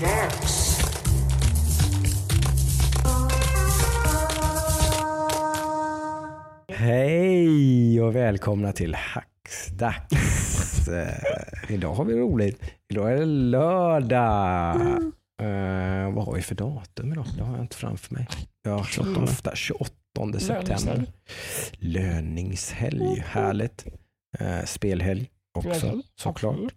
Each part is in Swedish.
Hacksdags! Hej och välkomna till Hacksdags. Eh, idag har vi roligt. Idag är det lördag. Eh, vad har vi för datum idag? Det har jag inte framför mig. Ja, 28, 28 september. Löningshelg. Härligt. Eh, spelhelg också såklart.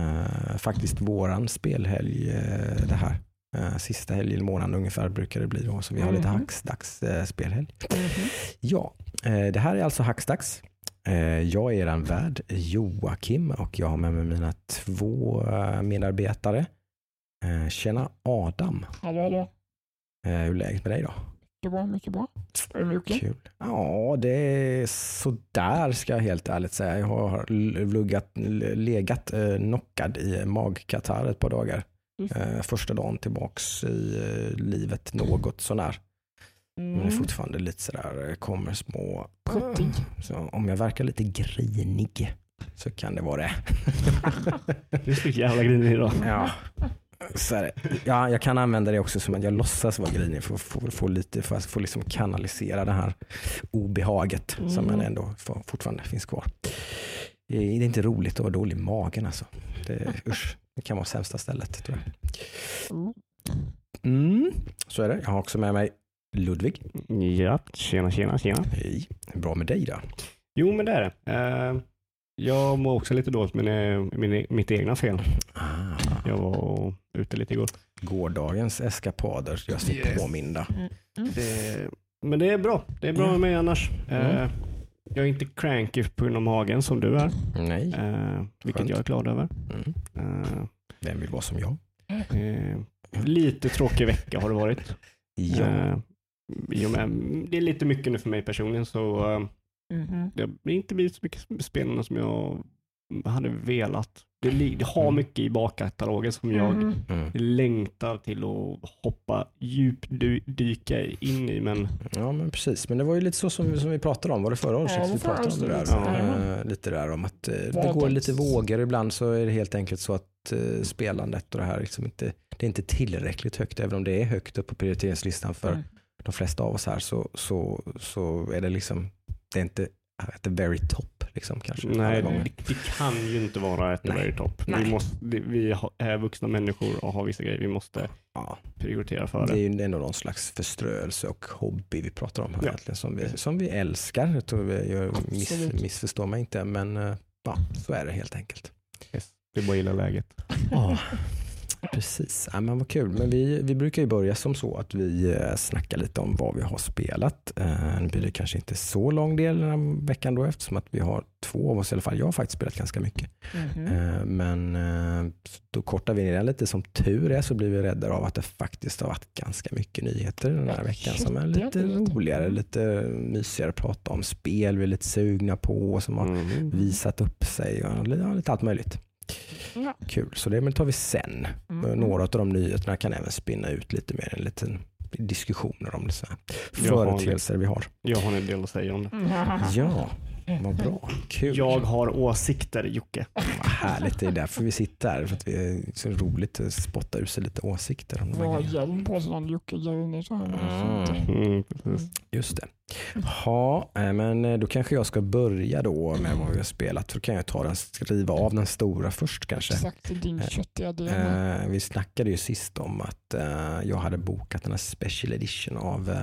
Eh, faktiskt våran spelhelg eh, det här. Eh, sista helgen i månaden ungefär brukar det bli då. Så vi har lite Mhm. Hacksdags eh, spelhelg. Ja, eh, det här är alltså Hacksdags. Eh, Jag är eran värd Joakim och jag har med mig mina två medarbetare. Eh, Tjena Adam, Hallå, hallå. Hur är läget med dig då? Det var mycket bra. Det mycket? Kul. Ja, det är sådär ska jag helt ärligt säga. Jag har luggat, legat eh, knockad i magkatarr ett par dagar. Eh, Första dagen tillbaks i eh, livet något sånär. Men det är Mm. fortfarande lite sådär, kommer små... Pruttig. Så om jag verkar lite grinig så kan det vara det. Du är så jävla grinig idag. Ja. Så är det. Ja, jag kan använda det också som att jag låtsas vara grinig för att få, få lite, för att få liksom kanalisera det här obehaget som Mm. man ändå får, fortfarande finns kvar. Det är inte roligt att vara dålig magen alltså. Det, usch, det kan vara sämsta stället tror jag. Mm. Mm, så är det. Jag har också med mig Ludvig. Ja, tjena, tjena, tjena. Hej. Bra med dig då? Jo, men det är det. Eh, jag mår också lite dåligt, men det är min, mitt egna fel. Ah, Jag var ute lite igår. gårdagens eskapader gör sig Yes. påminda. Det, men det är bra. Det är bra med mig annars. Mm. Eh, jag är inte cranky på grund av magen som du är, Nej. eh, vilket Skönt. jag är glad över. Mm. Eh, Vem vill vara som jag? eh, lite tråkig vecka har det varit. Ja. Eh, och med, det är lite mycket nu för mig personligen, så eh, Mhm. det har inte blivit så mycket spelande som jag hade velat. Det, li- det har Mm. mycket i bakkatalogen som jag Mhm. Mm. längtar till att hoppa djupdyka in i, men Ja men precis, men det var ju lite så som, som vi pratade om, var det förra året Ja, vi det pratade om det där? lite. Eh, lite där om att eh, det går lite vågor, ibland så är det helt enkelt så att eh, spelandet och det här liksom inte, det är inte tillräckligt högt, även om det är högt upp på prioriteringslistan för Mm. de flesta av oss här så, så, så är det liksom, det är inte at the very top liksom kanske. nej, gånger. det, det kan ju inte vara ett Nej. very top. Nej. Vi, måste, vi är vuxna människor och har vissa grejer vi måste Ja, prioritera för. det är Det. ju ändå någon slags förströelse och hobby vi pratar om här Ja. egentligen, som vi, som vi älskar. Jag tror vi gör, miss, Absolut. missförstå mig inte, men eh, ja, så är det helt enkelt. Yes. Det är bara att gilla läget. Precis. Ja, men vad kul. Men vi, vi brukar ju börja som så att vi eh, snackar lite om vad vi har spelat. Eh, Nu blir det kanske inte så lång del den här veckan då eftersom att vi har två av oss i alla fall. Jag har faktiskt spelat ganska mycket. Mhm. Eh, Men då kortar vi ner den lite. Som tur är så blir vi räddare av att det faktiskt har varit ganska mycket nyheter den här veckan som är lite roligare, lite mysigare att prata om. Spel vi är lite sugna på som har Mm. visat upp sig och lite allt möjligt. Ja. Kul, så det men tar vi sen. Mhm. Några av de nyheterna kan även spinna ut lite mer en liten diskussioner om det så här. Företeelser vi har. Jag har en del att säga om det. Ja, vad bra. Kul. Jag har åsikter, Jocke. Vad härligt, det är därför vi sitter här. För att vi är så roligt att spotta ur sig lite åsikter om grejerna. hjälm på sig, Jocke Juni. så här. Mm. Mm. Just det. Ja, eh, men eh, då kanske jag ska börja då med vad vi har spelat. Så kan jag ta den, skriva av den stora först kanske. Exakt din Eh, köttiga del. Vi snackade ju sist om att jag hade bokat den här special edition av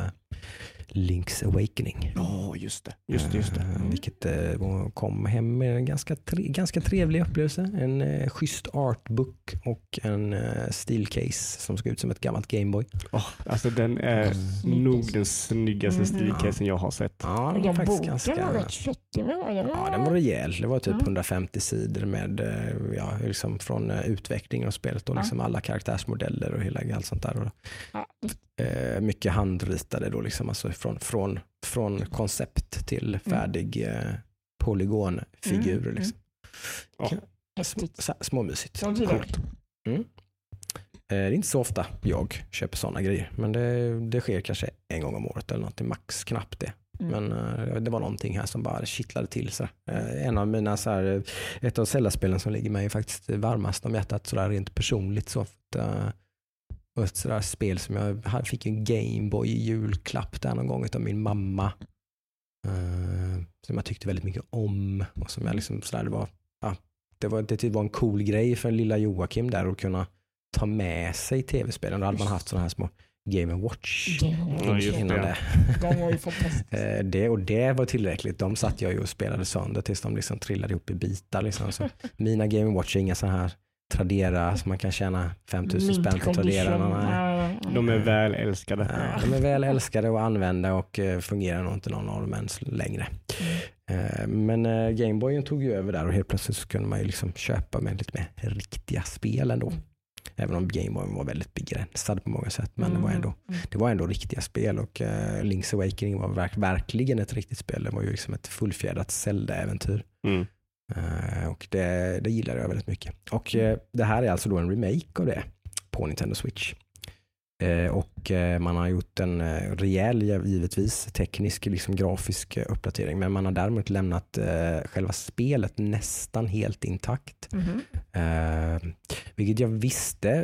Link's Awakening. Ja, just det. Just det, just det. Eh, vilket eh, kom hem med en ganska, tre, ganska trevlig upplevelse. En eh, schysst artbook och en eh, stilcase som ska ut som ett gammalt Gameboy. Åh, alltså den är Snyggt. nog den snyggaste Mhm. stilcasen jag har sett. Ja, den var faktiskt boken ganska... var rätt den? Ja, den var rejäl. Det var typ Ja. 150 sidor med eh, ja, liksom från utvecklingen av spelet och liksom alla karaktärsmodeller och hela allt sånt där. Och, Ja, eh, mycket handritade då, liksom, alltså från, från, från koncept till färdig eh, polygonfigurer. Mm, Liksom. Ja. Så- Småmysigt. Gillar Coolt. Mm. Eh, Det är inte så ofta jag köper sådana grejer, men det, det sker kanske en gång om året eller något, max knappt det. Mm. Men eh, det var någonting här som bara kittlade till. Så. Eh, en av mina, så här, ett av Zelda-spelen som ligger mig faktiskt varmast om hjärtat sådär rent personligt. Så, att, Och ett sådär spel som jag fick en Gameboy i julklapp där någon gång av min mamma. Eh, som jag tyckte väldigt mycket om. Och som jag liksom sådär, det var, ja, det var, det typ var en cool grej för lilla Joakim där att kunna ta med sig tv-spelen. Då hade man haft sådana här små Game Watch Det Ja, innan det. Eh, Det, och det var tillräckligt. De satt jag ju och spelade sönder tills de liksom trillade ihop i bitar. Liksom. Så mina Game Watch är inga så här Tradera som man kan tjäna 5000 Mint spänn på Tradera. Nej. De är väl älskade. De är väl älskade att använda och eh, fungerar nog inte någon av dem ens längre. Eh, Men eh, Gameboyen tog ju över där och helt plötsligt så kunde man ju liksom köpa med lite mer riktiga spel ändå. Även om Gameboyen var väldigt begränsad på många sätt. Men det, var ändå, det var ändå riktiga spel och uh, Link's Awakening var verk, verkligen ett riktigt spel. Det var ju liksom ett fullfjädrat Zelda-äventyr. Mm. Eh, och det, det gillade jag väldigt mycket. Och eh, det här är alltså då en remake av det på Nintendo Switch. Eh, och man har gjort en rejäl, givetvis, teknisk, liksom grafisk uppdatering. Men man har däremot lämnat själva spelet nästan helt intakt. Mhm. Eh, vilket jag visste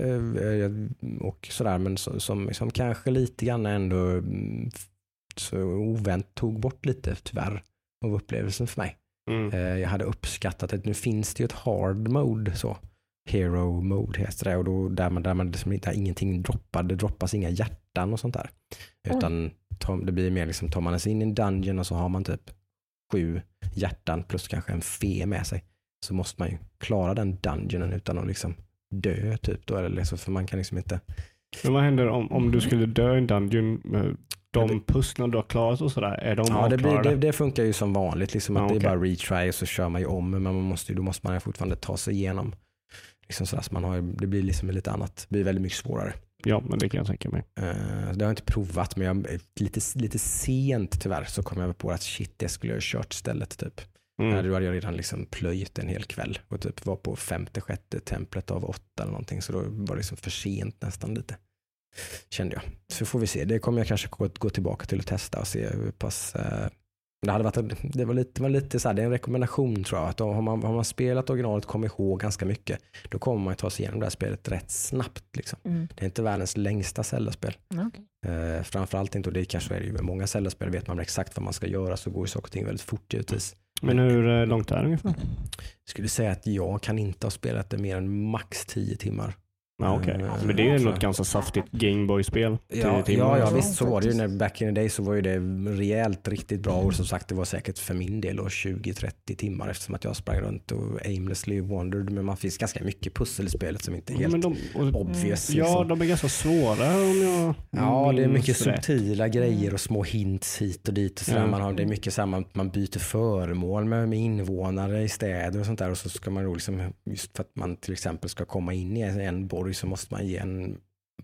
och sådär, men som, som kanske lite grann ändå mm, så ovänt tog bort lite tyvärr av upplevelsen för mig. Mm. Eh, jag hade uppskattat att nu finns det ju ett hard mode så. Hero mode heter det och då, där man, där man liksom inte, ingenting droppar, det droppas inga hjärtan och sånt där. Utan ta, det blir mer liksom, tar man sig in i en dungeon och så har man typ sju hjärtan plus kanske en fe med sig. Så måste man ju klara den dungeonen utan att liksom dö typ då. Eller liksom, för man kan liksom inte Men vad händer om, om du skulle dö i en dungeon? De pusslen du har klarat och sådär, är de Ja, det, blir, det, det funkar ju som vanligt. Liksom, att Ja, Det är bara retry och så kör man ju om. Men man måste, då måste man fortfarande ta sig igenom. Liksom sådär, så man har, det blir liksom lite annat. Det blir väldigt mycket svårare. Ja, men det kan jag tänka mig. Eh, det har jag inte provat, men jag, lite, lite sent tyvärr så kom jag på att shit, det skulle jag ha kört istället. Typ. Mm. Då hade jag redan liksom plöjt en hel kväll och typ var på femte, sjätte templet av åtta eller någonting. Så då var det liksom för sent nästan lite. Kände jag. Så får vi se. Det kommer jag kanske gå, gå tillbaka till och testa och se hur pass eh, det, hade varit, det var lite, var lite så här, det är en rekommendation tror jag. Att har, man, har man spelat originalet och kommer ihåg ganska mycket, då kommer man ju ta sig igenom det här spelet rätt snabbt. Liksom. Mm. Det är inte världens längsta Zelda-spel. Okej. Eh, framförallt inte, och det kanske är det ju med många Zelda-spel, vet man exakt vad man ska göra så går ju saker och ting väldigt fort givetvis. Men hur eh, långt är det ungefär? Jag skulle säga att jag kan inte ha spelat det mer än max 10 timmar. Ja, okej. Eh, Men det är så- något ganska saftigt Gameboy-spel. Ja, Tio timmar. ja, ja Ja, visst så var det ju. När, back in the day så var ju det rejält riktigt bra och som sagt det var säkert för min del då 20-30 timmar eftersom att jag sprang runt och aimlessly wandered. Men man finns ganska mycket pussel i spelet som inte är Ja, helt men de, och, obvious. ja, liksom. de är ganska svåra om jag Ja, det är mycket rätt. subtila grejer och små hints hit och dit. Och sådär. Ja. Man har, det är mycket så här, man, man byter föremål med, med invånare i städer och sånt där. Och så ska man då liksom, just för att man till exempel ska komma in i en, en borg så måste man ge en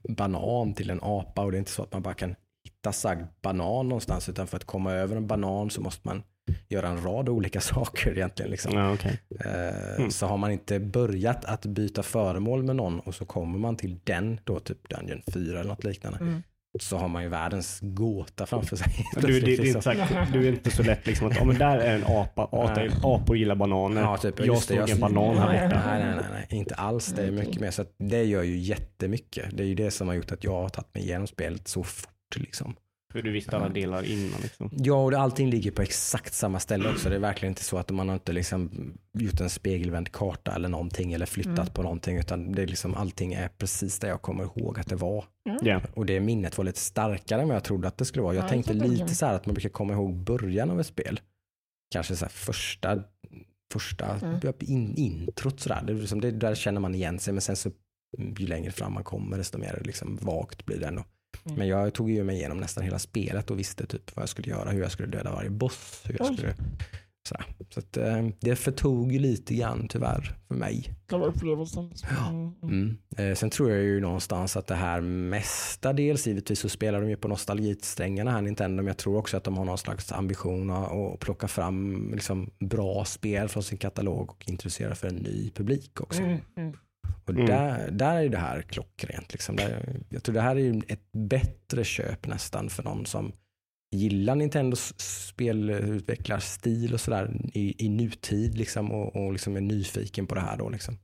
banan till en apa. Och det är inte så att man bara kan hitta sagd banan någonstans. Utan för att komma över en banan så måste man göra en rad olika saker egentligen. Liksom. Ja, okej. Eh, Mm. Så har man inte börjat att byta föremål med någon och så kommer man till den, då typ Dungeon 4 eller något liknande, Mm. Så har man ju världens gåta framför sig. Du, det, det är inte Liksom. du är inte så lätt liksom att ja, men där är en apa, apor gillar bananer. Ja, typ, jag såg en banan här nej, borta. nej, nej, nej, nej, inte alls. Det är mycket mer. Så det gör ju jättemycket. Det är ju det som har gjort att jag har tagit mig igenom spelet så fort. Liksom. För du visste alla delar innan liksom. Ja, och allting ligger på exakt samma ställe också. Det är verkligen inte så att man har inte liksom gjort en spegelvänd karta eller någonting eller flyttat Mm. på någonting, utan det är liksom, allting är precis där jag kommer ihåg att det var. Ja. Och det minnet var lite starkare än vad jag trodde att det skulle vara. Jag Ja, tänkte lite så här att man brukar komma ihåg början av ett spel. Kanske så här första, första Mm. in, introt sådär. Det, liksom, det, där känner man igen sig, men sen så mm, ju längre fram man kommer desto mer liksom vagt blir det ändå. Mm. Men jag tog ju mig igenom nästan hela spelet och visste typ vad jag skulle göra, hur jag skulle döda varje boss. Hur jag Oj. skulle, sådär. Så att, eh, det förtog lite grann tyvärr för mig. Själva upplevelsen. Ja. Mm. Mm. Eh, sen tror jag ju någonstans att det här mestadels, givetvis så spelar de ju på nostalgisträngarna här Nintendo, men jag tror också att de har någon slags ambition att plocka fram liksom, bra spel från sin katalog och introducera för en ny publik också. Mm. Mm. Och Mm. där, där är det här klockrent. Liksom. Där, jag tror det här är ett bättre köp nästan för någon som gillar Nintendos spelutvecklarstil och sådär i, i nutid liksom, och, och liksom är nyfiken på det här då. Liksom.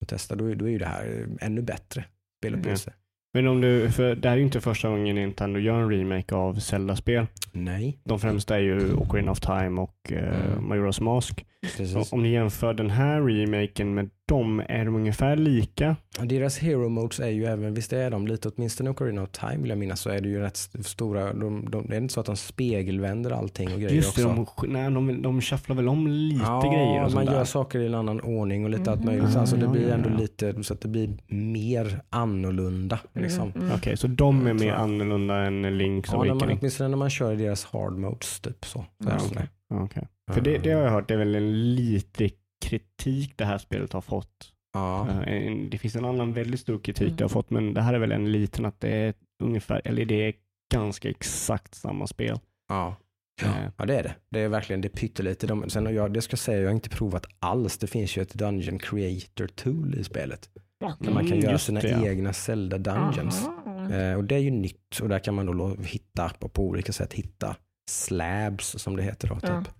Och testa, då, är- då är ju det här ännu bättre spelupplevelse. Men om du, för det här är ju inte första gången Nintendo gör en remake av Zelda-spel. Nej, De främsta är ju Ocarina of Time och eh, Mm. Majora's Mask. Precis. Så om ni jämför den här remaken med dem, är de ungefär lika? Deras hero modes är ju även, visst är de lite, åtminstone Ocarina of Time vill jag minnas, så är det ju rätt st- stora, de, de, det är inte så att de spegelvänder allting och grejer Just det, också. de, nej, de, de shufflar väl om lite ja, grejer och man gör där. saker i en annan ordning och lite allt Mhm. möjligt. Så alltså det blir ja, ändå lite, så att det blir mer annorlunda. Liksom. Mm, mm. Okej, så de är mer annorlunda än Link's Ja, när man, Awakening? åtminstone när man kör i deras hard modes typ så. så är Ja, det För det, det har jag hört, det är väl en lite kritik det här spelet har fått. Ja. Eh, Det finns en annan väldigt stor kritik Mm. det har fått, men det här är väl en liten att det är ungefär, eller det är ganska exakt samma spel. Ja. Eh, ja, det är det. Det är verkligen det pyttelite. De, sen har jag, det ska jag säga, jag har inte provat alls. Det finns ju ett Dungeon Creator Tool i spelet. Ja. Där man kan Mm, göra sina det, ja. egna Zelda Dungeons. Eh, och det är ju nytt och där kan man då hitta på, på olika sätt hitta slabs som det heter. Då, Ja. typ.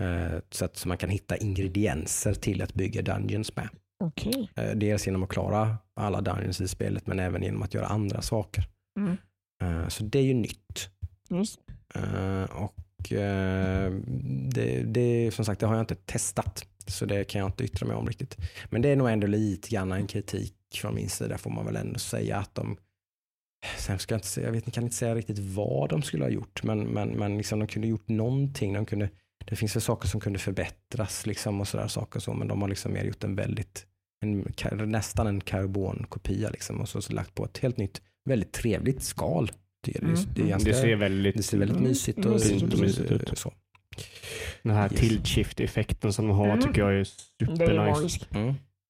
Eh, så att så man kan hitta ingredienser till att bygga dungeons med. Okej. Eh, dels genom att klara alla dungeons i spelet men även genom att göra andra saker. Mm. Eh, så det är ju nytt. Eh, och det, det, som sagt, det har jag inte testat. Så det kan jag inte yttra mig om riktigt. Men det är nog ändå lite grann en kritik från min sida får man väl ändå säga att de Sen ska jag inte säga, jag vet, kan inte säga riktigt vad de skulle ha gjort, men, men, men liksom de kunde gjort någonting. De kunde, det finns väl saker som kunde förbättras liksom och sådär saker så, men de har liksom mer gjort en väldigt, en, nästan en karbonkopia liksom och så, så lagt på ett helt nytt, väldigt trevligt skal. Det, är- det, det, är Mm. ganska, det ser väldigt, det ser väldigt Mm. mysigt och Mysigt och mysigt ut. Så. den här Yes. tilt shift effekten som de har Mm. tycker jag är supernice. Mm.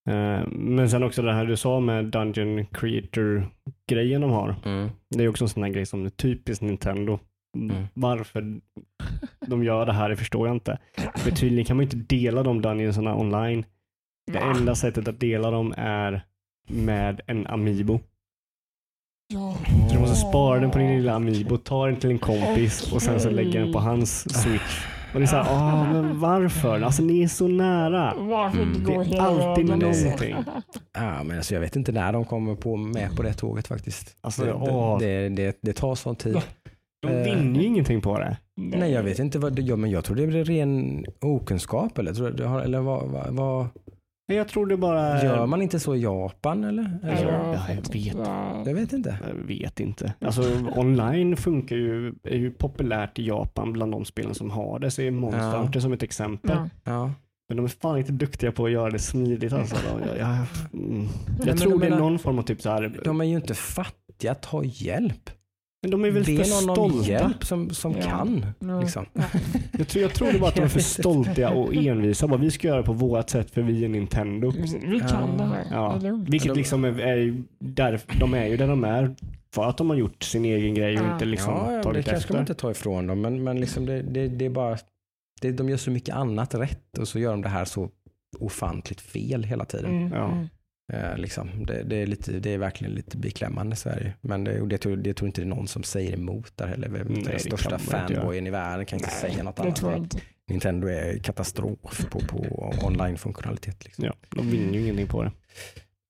Eh, Men sen också det här du sa med Dungeon Creator-grejen de har. Mm. Det är också en sån här grej som är typiskt Nintendo. Mm. Varför de gör det här det förstår jag inte. För tydligen kan man ju inte dela de dungeonsarna online. Det Va? enda sättet att dela dem är med en Amiibo. Ja. Så du måste spara den på din lilla Amiibo, ta den till en kompis och sen så lägga den på hans switch. Och det är såhär, ah men varför? Alltså ni är så nära. Varför Mm. Det är alltid vägen? någonting. Ja, men alltså, jag vet inte när de kommer på, med på det tåget faktiskt. Alltså, det, det, det, det tar sån tid. Ja. De vinner ju ingenting på det. Nej, jag vet inte vad det gör, men jag tror det är ren okunskap. Eller, tror du, har- eller vad, vad, vad, Jag tror det bara gör man inte så i Japan? Eller? eller? Ja, jag vet. Ja. Jag vet inte. Jag vet inte. Alltså online funkar ju, är ju populärt i Japan bland de spelen som har det. Så är Monster Ja. Hunter som ett exempel. Ja. Ja. Men de är fan inte duktiga på att göra det smidigt alltså. Jag, jag, mm. jag tror det är menar- någon form av typ så här. De är ju inte fattiga, ta hjälp. Men de är väl Be för stolta. hjälp som, som Ja. kan. Ja. Liksom. Jag tror, jag tror det bara att de är för stolta och envisa. Bara, vi ska göra det på vårt sätt för vi är Nintendo. Vi kan det här. Ja. Det. Vilket liksom är, är där, de är ju där de är för att de har gjort sin egen grej och Ja. inte liksom ja, ja, det tagit kanske ska man efter. inte ta ifrån dem, men, men liksom det, det, det är bara, det, de gör så mycket annat rätt och så gör de det här så ofantligt fel hela tiden. Mm, Ja. mm. Eh, liksom. det, det, är lite, det är verkligen lite beklämmande Sverige. Men det, och det, tror, det tror inte det är någon som säger emot där heller. Nej, den största fanboyen i världen kan inte Nej, säga något annat. Nintendo är katastrof på, på online-funktionalitet. Liksom. Ja, de vinner ju ingenting på det.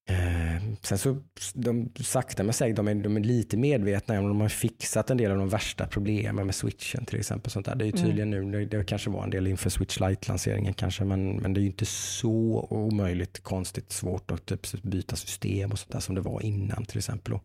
Eh, sen så, de, sakta men säkert, de är, de är lite medvetna om de har fixat en del av de värsta problemen med switchen till exempel. Sånt där. Det är ju Mm. tydligen nu, det, det kanske var en del inför switch Lite-lanseringen kanske, men, men det är ju inte så omöjligt konstigt svårt att typ byta system och sånt där som det var innan till exempel. Och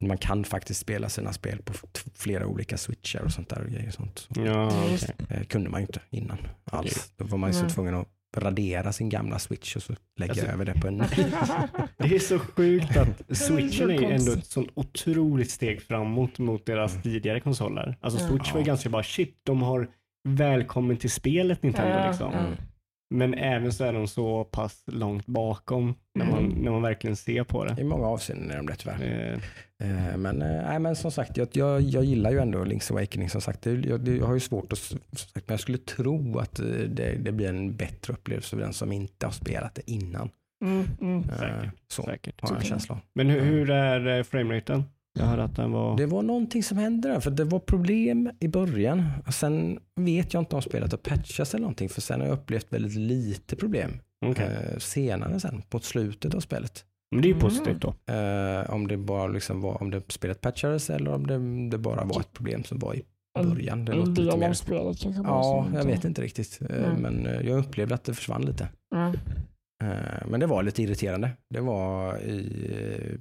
man kan faktiskt spela sina spel på flera olika switchar och sånt där och grejer. och Sånt. Så, Ja, okej. just eh, kunde man ju inte innan alls. Då var man ju så tvungen att radera sin gamla switch och så lägga Alltså- över det på en ny. Det är så sjukt att switchen är ju ändå ett sånt otroligt steg framåt mot deras tidigare konsoler. Alltså switch var ju ganska bara shit, de har välkommen till spelet Nintendo liksom. Mm. Men även så är de så pass långt bakom när man, Mm. när man verkligen ser på det. I många avseenden är de det tyvärr. Eh, Eh, Men, eh, nej, men som sagt, jag, jag, jag gillar ju ändå Link's Awakening. Som sagt, det, jag, det, jag har ju svårt att, som sagt, men jag skulle tro att eh, det, det blir en bättre upplevelse för den som inte har spelat det innan. Mm, mm. Eh, Säkert. Så Säkert. har jag en känsla. Men hur, hur är frameraten? Jag hörde att den var... Det var någonting som hände där, för det var problem i början. Och sen vet jag inte om spelet har patchats eller någonting, för sen har jag upplevt väldigt lite problem Okej. eh, senare sen, mot slutet av spelet. Men det är ju Mm. positivt då. Eh, om det bara liksom var, om det spelet patchades eller om det, det bara var ett problem som var i början. Det En del av spelet kanske Ja, jag vet inte riktigt. Mm. Men jag upplevde att det försvann lite. Ja. Eh, Men det var lite irriterande. Det var i eh,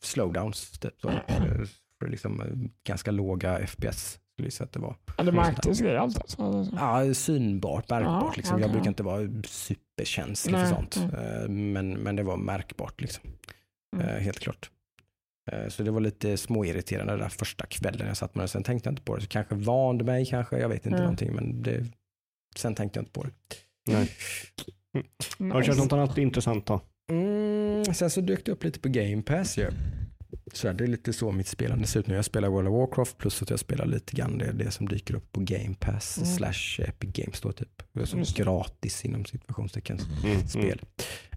slowdowns. Typ, så. Eh, För liksom ganska låga FPS. Säga att det var. Ja, det märktes rejält alltså. Ja, synbart, märkbart. Ja, liksom. Jag brukar inte vara superkänslig för sånt. mm. Men, men det var märkbart, liksom. Mm. Helt klart. Så det var lite småirriterande den där första kvällen jag satt med det. Sen tänkte jag inte på det. Så kanske vande mig, kanske. Jag vet inte Mm. någonting. Men det, sen tänkte jag inte på det. Nej. Har du kört något annat intressant då? Mm, sen så dök det upp lite på Game Pass ju. Så det är lite så mitt spelande ser ut nu. Jag spelar World of Warcraft plus att jag spelar lite grann det, det som dyker upp på Game Pass Mm. slash Epic Games då typ. Det är som det. gratis inom situationstecken Mm. spel.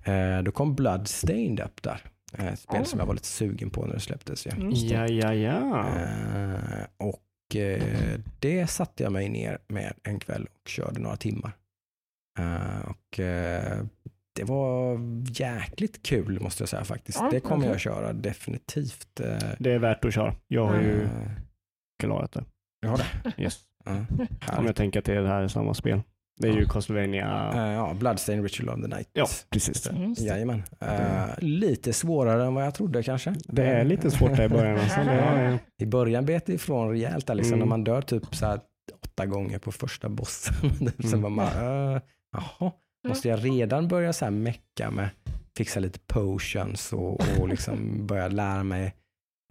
Eh, då kom Bloodstained upp där. Eh, Ett spel Ah. som jag var lite sugen på när det släpptes. Ja. Mm. Ja, ja, ja. Eh, och eh, det satte jag mig ner med en kväll och körde några timmar. Eh, och eh, det var jäkligt kul måste jag säga faktiskt. Ja, det kommer okej. jag köra definitivt. Eh, Det är värt att köra. Jag har ju klarat det. jag har det. Yes. Ja, Om jag tänker att det är det här är samma spel. Det är ju Castlevania. Ja, Bloodstained Ritual of the Night. Ja, precis. Just det. Jajamän. Eh, lite svårare än vad jag trodde kanske. Det är lite svårt där i början. Alltså. Det är, I början bet det ifrån rejält liksom, Mm. när man dör typ så här åtta gånger på första bossen. Sen Mm. var man, uh, jaha, måste jag redan börja så här mecka med fixa lite potions och, och liksom börja lära mig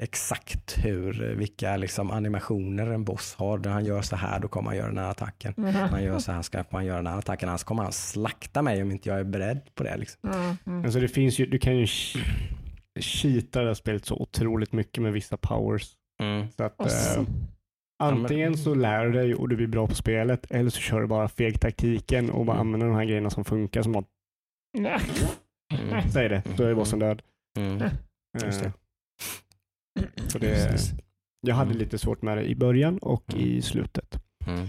exakt hur, vilka liksom animationer en boss har. När han gör så här, då kommer han göra den här attacken. När han gör så här ska han göra den här attacken, annars kommer han slakta mig om inte jag är beredd på det. Liksom. Mm, mm. alltså det finns ju, du kan ju che- cheata det här spelet så otroligt mycket med vissa powers. Så att, eh, antingen så lär du dig och du blir bra på spelet eller så kör du bara feg taktiken och bara Mm. använder de här grejerna som funkar som att Nej. Mm. säg det, då är bossen död. Mm. Just det. Eh, Så det, jag hade Mm. lite svårt med det i början och Mm. i slutet. Mm.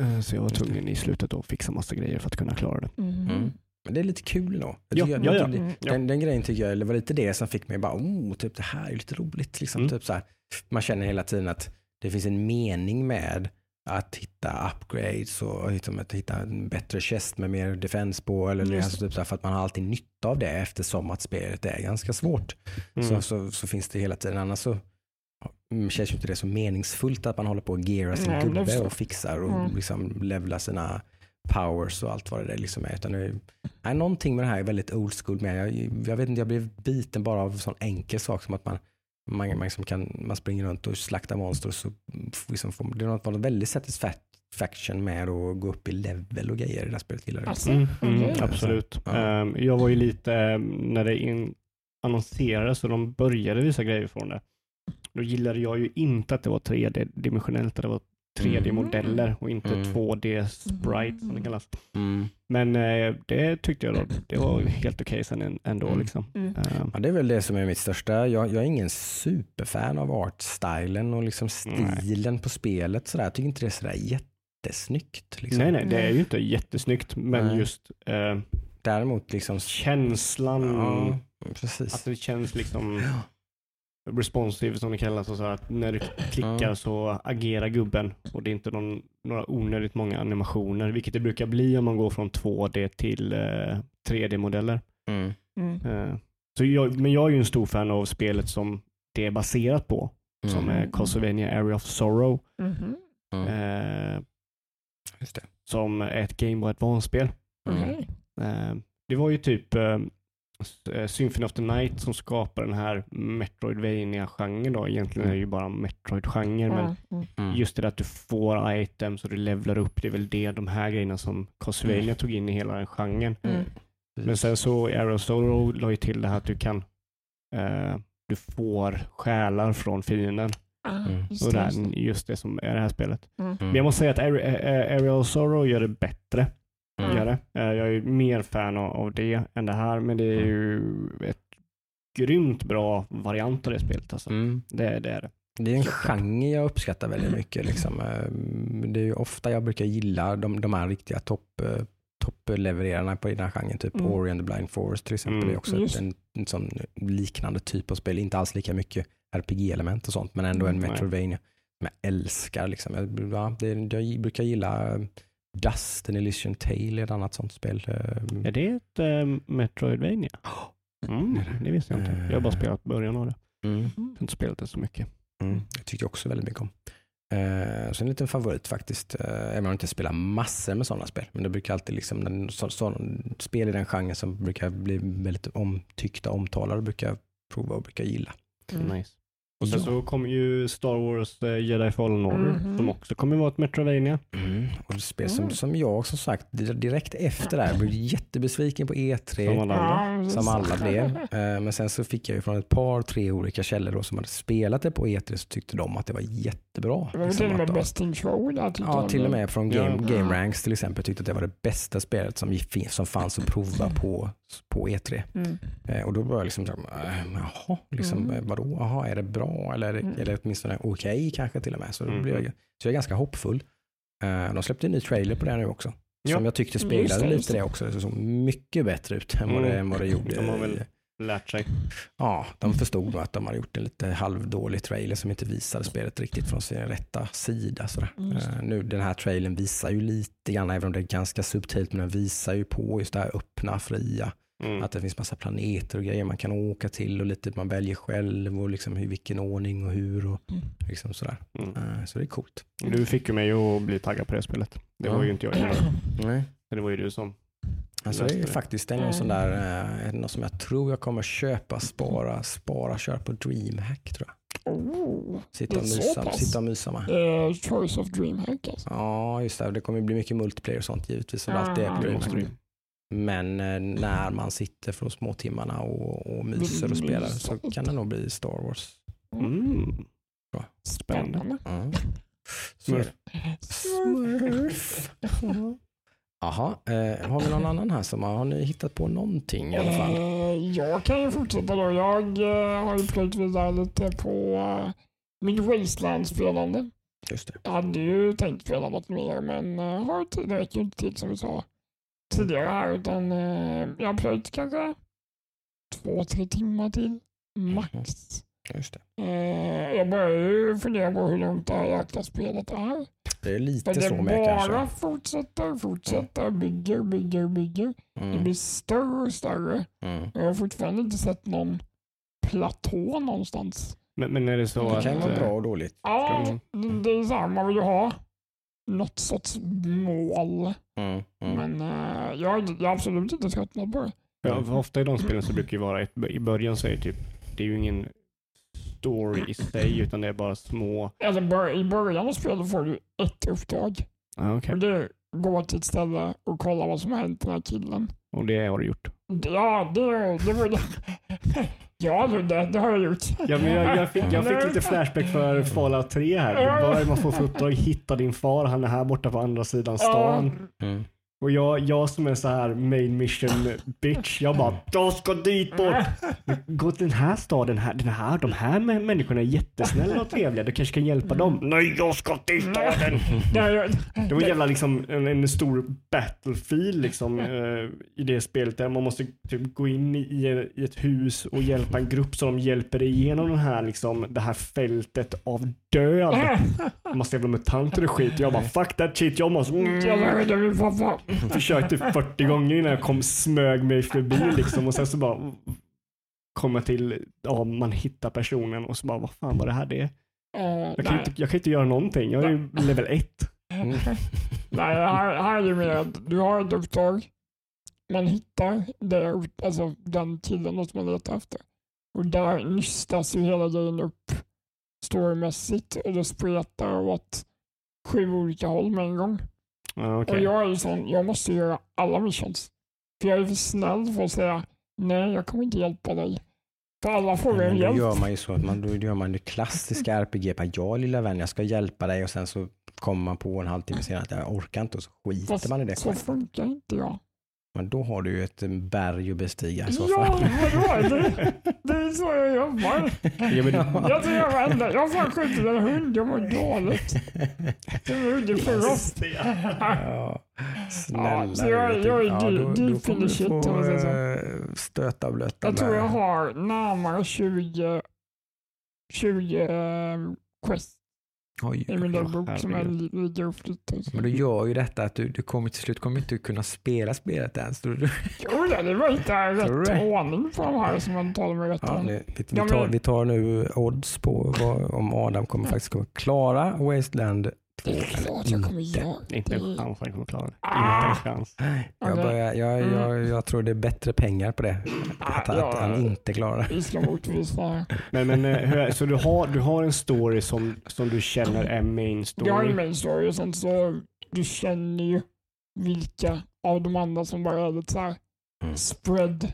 Eh, Så jag var tvungen i slutet att fixa massa grejer för att kunna klara det. Mm. Mm. Men det är lite kul då. Ja, ja, ja. Mm. Den, den grejen tycker jag, det var lite det som fick mig bara, oh, typ det här är lite roligt. Liksom, Mm. typ så här. Man känner hela tiden att det finns en mening med att hitta upgrades och liksom att hitta en bättre chest med mer defense på. Eller Just alltså typ så för att man har alltid nytta av det eftersom att spelet är ganska svårt. Mm. Så, så, så finns det hela tiden. Annars så mm, känns ju inte det så meningsfullt att man håller på att geara sin Nej, gubbe och fixar och Mm. liksom levlar sina powers och allt vad det liksom är. Utan det är någonting med det här är väldigt old school med. Jag, jag vet inte, jag blev biten bara av en sån enkel sak som att man man, man, liksom kan, man springer runt och slaktar monster och så liksom får, det har varit väldigt satisfaction med att gå upp i level och grejer i det här spelet. Gillar det. Alltså, Mm, mm, okej. absolut. Ja. Ehm, jag var ju lite, eh, när det in, annonserades och de började visa grejer från det, då gillade jag ju inte att det var 3D-dimensionellt, att det var 3D-modeller och inte Mm. 2D-sprite som det kallas. Mm. Men eh, det tyckte jag då, det var helt okej sen en- ändå. Mm. Liksom. Mm. Ehm, Ja, det är väl det som är mitt största. Jag, jag är ingen superfan av artstylen och liksom stilen på spelet. Sådär. Jag tycker inte det är sådär jättesnyggt. Liksom. nej, nej, det är ju inte jättesnyggt, men Nej. just eh, Däremot liksom... känslan, Ja, precis. att det känns liksom Ja. Responsive som det kallas. Och så att när du klickar så agerar gubben och det är inte någon, några onödigt många animationer, vilket det brukar bli om man går från 2D till eh, 3D-modeller. Mm. Mm. Eh, så jag, men jag är ju en stor fan av spelet som det är baserat på, som Mm. är Castlevania Area of Sorrow. Mm. eh, Just det. som är ett Game Boy Advance-spel. Mm. Eh, det var ju typ eh, Symphony of the Night som skapar den här Metroidvania-genren då. Egentligen är det ju bara Metroid-genre, men Ja, mm. Mm. just det där att du får items och du levlar upp, det är väl det, de här grejerna som Castlevania Mm. tog in i hela den genren. Mm. Men sen så Arrow Solo la ju till det här att du kan eh, du får själar från fienden. Ah, Mm. just Och det, just som är det här spelet. Mm. Mm. Men jag måste säga att Aerial Sorrow gör det bättre. Mm. Gör det. Eh, Jag är mer fan av, av det än det här, men det är ju ett grymt bra variant av det spelet. Alltså. Mm. Det, det är det. Det är en genre jag uppskattar väldigt mycket. Liksom. Eh, Det är ju ofta jag brukar gilla de, de här riktiga topp, eh, topplevererarna på den här genren. Typ Mm. Ori and the Blind Forest till exempel. Mm. Det är också Just. en, en sån liknande typ av spel. Inte alls lika mycket RPG-element och sånt, men ändå en Mm. Metroidvania. Som jag älskar. Liksom. Jag, ja, det, jag brukar gilla Dust and Elysian Tale, ett annat sånt spel. Eh, Är det ett äh, Metroidvania? Mm, är det visste jag inte. Jag har bara spelat början av det. Mm. Jag har inte spelat det så mycket. Mm, jag tyckte också väldigt mycket om. Eh, så en liten favorit faktiskt. Eh, även om jag inte spelar massor med sådana spel. Men det brukar alltid liksom, den, så, så, spel i den genren som brukar bli väldigt omtyckta, omtalade brukar jag prova och brukar gilla. Mm. Nice. Och sen Ja. så kommer ju Star Wars eh, Jedi Fallen Order Mhm. som också kommer vara ett Metroidvania. Mm. Och det spel som, Mm. som jag som sagt di- direkt efter det här blev jättebesviken på E3. Som alla andra. Som alla blev. Eh, Men sen så fick jag ju från ett par, tre olika källor då, som hade spelat det på E3 så tyckte de att det var jättebra. Det var Liksom till och med Best in Show där Ja, till och med från Game, Ja. Game Ranks till exempel tyckte att det var det bästa spelet som, som fanns att prova på, på E3. Mm. Eh, och då var jag liksom, så här, äh, jaha, liksom, Mm. eh, vadå, jaha, är det bra eller det, Mm. det åtminstone okej kanske till och med. Så, då Mm. blev jag, så jag är ganska hoppfull. Eh, de släppte en ny trailer på det nu också. Ja. Som jag tyckte Just speglade det, lite det. det också. Det såg mycket bättre ut än vad det, Mm. än vad det gjorde. De har väl lärt sig. Ja, de förstod nog att de hade gjort en lite halvdålig trailer som inte visade spelet riktigt från sin rätta sida. Sådär. Eh, nu, den här trailern visar ju lite grann, även om det är ganska subtilt, men den visar ju på just det här öppna, fria. Mm. Att det finns massa planeter och grejer man kan åka till och lite man väljer själv och liksom i vilken ordning och hur och Mm. liksom sådär. Mm. Eh, så det är coolt. Du fick ju mig att bli taggad på det spelet. Det Ja. var ju inte jag innan. Nej. Det var ju du som Alltså det är faktiskt en sån där, eh, något som jag tror jag kommer köpa, spara, spara, köra på DreamHack tror jag. Oh, Sitta och är mysa, sitta och mysa med. eh, Choice of Dreamhack alltså. Ja, just det. Det kommer bli mycket multiplayer och sånt givetvis. Som det alltid är på Ja, det DreamHack. måste du. Men eh, när man sitter för de små timmarna och, och myser och spelar så kan det nog bli Star Wars. Mm. Bra. Spännande. Mm. Är Smurf. Smurf. Jaha, eh, har vi någon annan här som har, ni hittat på någonting i alla fall? Eh, jag kan ju fortsätta då. Jag eh, har ju plöjt vidare lite på uh, mitt Wasteland-spelande. Just det. Jag hade ju tänkt spela något mer men uh, har tiden räcker ju inte till som vi sa tidigare här utan eh, jag har plöjt kanske två, tre timmar till max. Just det. Eh, jag börjar ju fundera på hur långt det här jäkla spelet är. Det är För lite det så med bara kanske. fortsätter, fortsätter, bygger, bygger, bygger. Det Mm. blir större och större. Mm. Jag har fortfarande inte sett någon platå någonstans. Men, men är det så Det att... kan vara eh, bra och dåligt. Ja, Mm. det- det är så här, man vill ju ha något sorts mål. Mm. Mm. Men eh, jag, jag har absolut inte tröttnat på det. Ja, för ofta i de spelen så brukar det vara ett, i början så är det typ, det är ju ingen story i sig utan det är bara små, Alltså, bör, I början av spelet får du ett uppdrag. ah, okej. Och det är gå till ett ställe och kolla vad som har hänt den här killen. Och det har du gjort. Ja, det, det var det. Ja, det, det har jag gjort. Ja, men jag, jag, fick, jag fick lite flashback för Fallout 3 här. Vad är det man får för uppdrag? Hitta din far, han är här borta på andra sidan stan. Mm. Och jag, jag som är så här main mission bitch, jag bara jag ska dit bort. Gå till den här staden, här, den här, de här mä- människorna är jättesnälla och trevliga. Du kanske kan hjälpa dem. Nej, jag ska till staden. Det var jävla liksom en, en stor battlefield liksom eh, i det spelet där man måste typ gå in i, i ett hus och hjälpa en grupp så de hjälper dig igenom den här liksom det här fältet av död. Massa jävla mutanter och skit. Jag bara fuck that shit. Jag måste pappa. försökte 40 gånger innan jag kom smög mig förbi liksom och sen så bara kom jag till, ja man hittar personen och så bara vad fan var det här det? Jag kan, inte, jag kan inte göra någonting. Jag är ju level 1. Mm. Nej, här, här är det mer att du har ett uppdrag. Man hittar det, alltså den killen som man letar efter. Och där nystas ju hela grejen upp storymässigt och det spretar åt sju olika håll med en gång. Ja, Och jag är ju sån, jag måste göra alla missions. För jag är för snäll för att säga nej, jag kommer inte hjälpa dig. För alla Men en då hjälp. gör man ju så att man, då gör man det klassiska RPG. Ja lilla vän, jag ska hjälpa dig och sen så kommer man på en halvtimme senare att jag orkar inte och så skiter Fast man i det. så funkar inte jag. Men då har du ju ett berg att bestiga i så Ja, fall. vadå? Det, det är så jag jobbar. Ja, men, Jag tror jag var enda. Jag fan skjutit en hund, jag mår dåligt. Det var det för oss. Ja, snälla. Ja, så jag- jag är inte. dy- då, dyr då kommer du få eh, stöta och blöta Jag tror jag har närmare 20, 20 eh, quest Oj, i min Åh, dagbok som jag herregud. ligger och flyttar. Men du gör ju detta att du, du kommer till slut kommer inte kunna spela spelet ens. Du, du, Jo, ja, det var inte rätt ordning på de här som man talar med rätt ja, det, vi, vi, tar, vi tar nu odds på vad, om Adam kommer faktiskt kommer klara Wasteland 2 Det är klart jag kommer göra. inte en Det- chans han kommer klara det. Ah! Inte en chans. Jag, börjar, jag, Mm. jag, jag tror det är bättre pengar på det. Att, Ah, att ja. han inte klarar det. Vi ska motvisa. Men, men eh, så du har, du har en story som, som du känner är main Jag har story? main story och sen så du känner ju vilka av de andra som bara är lite så här Mm. spread.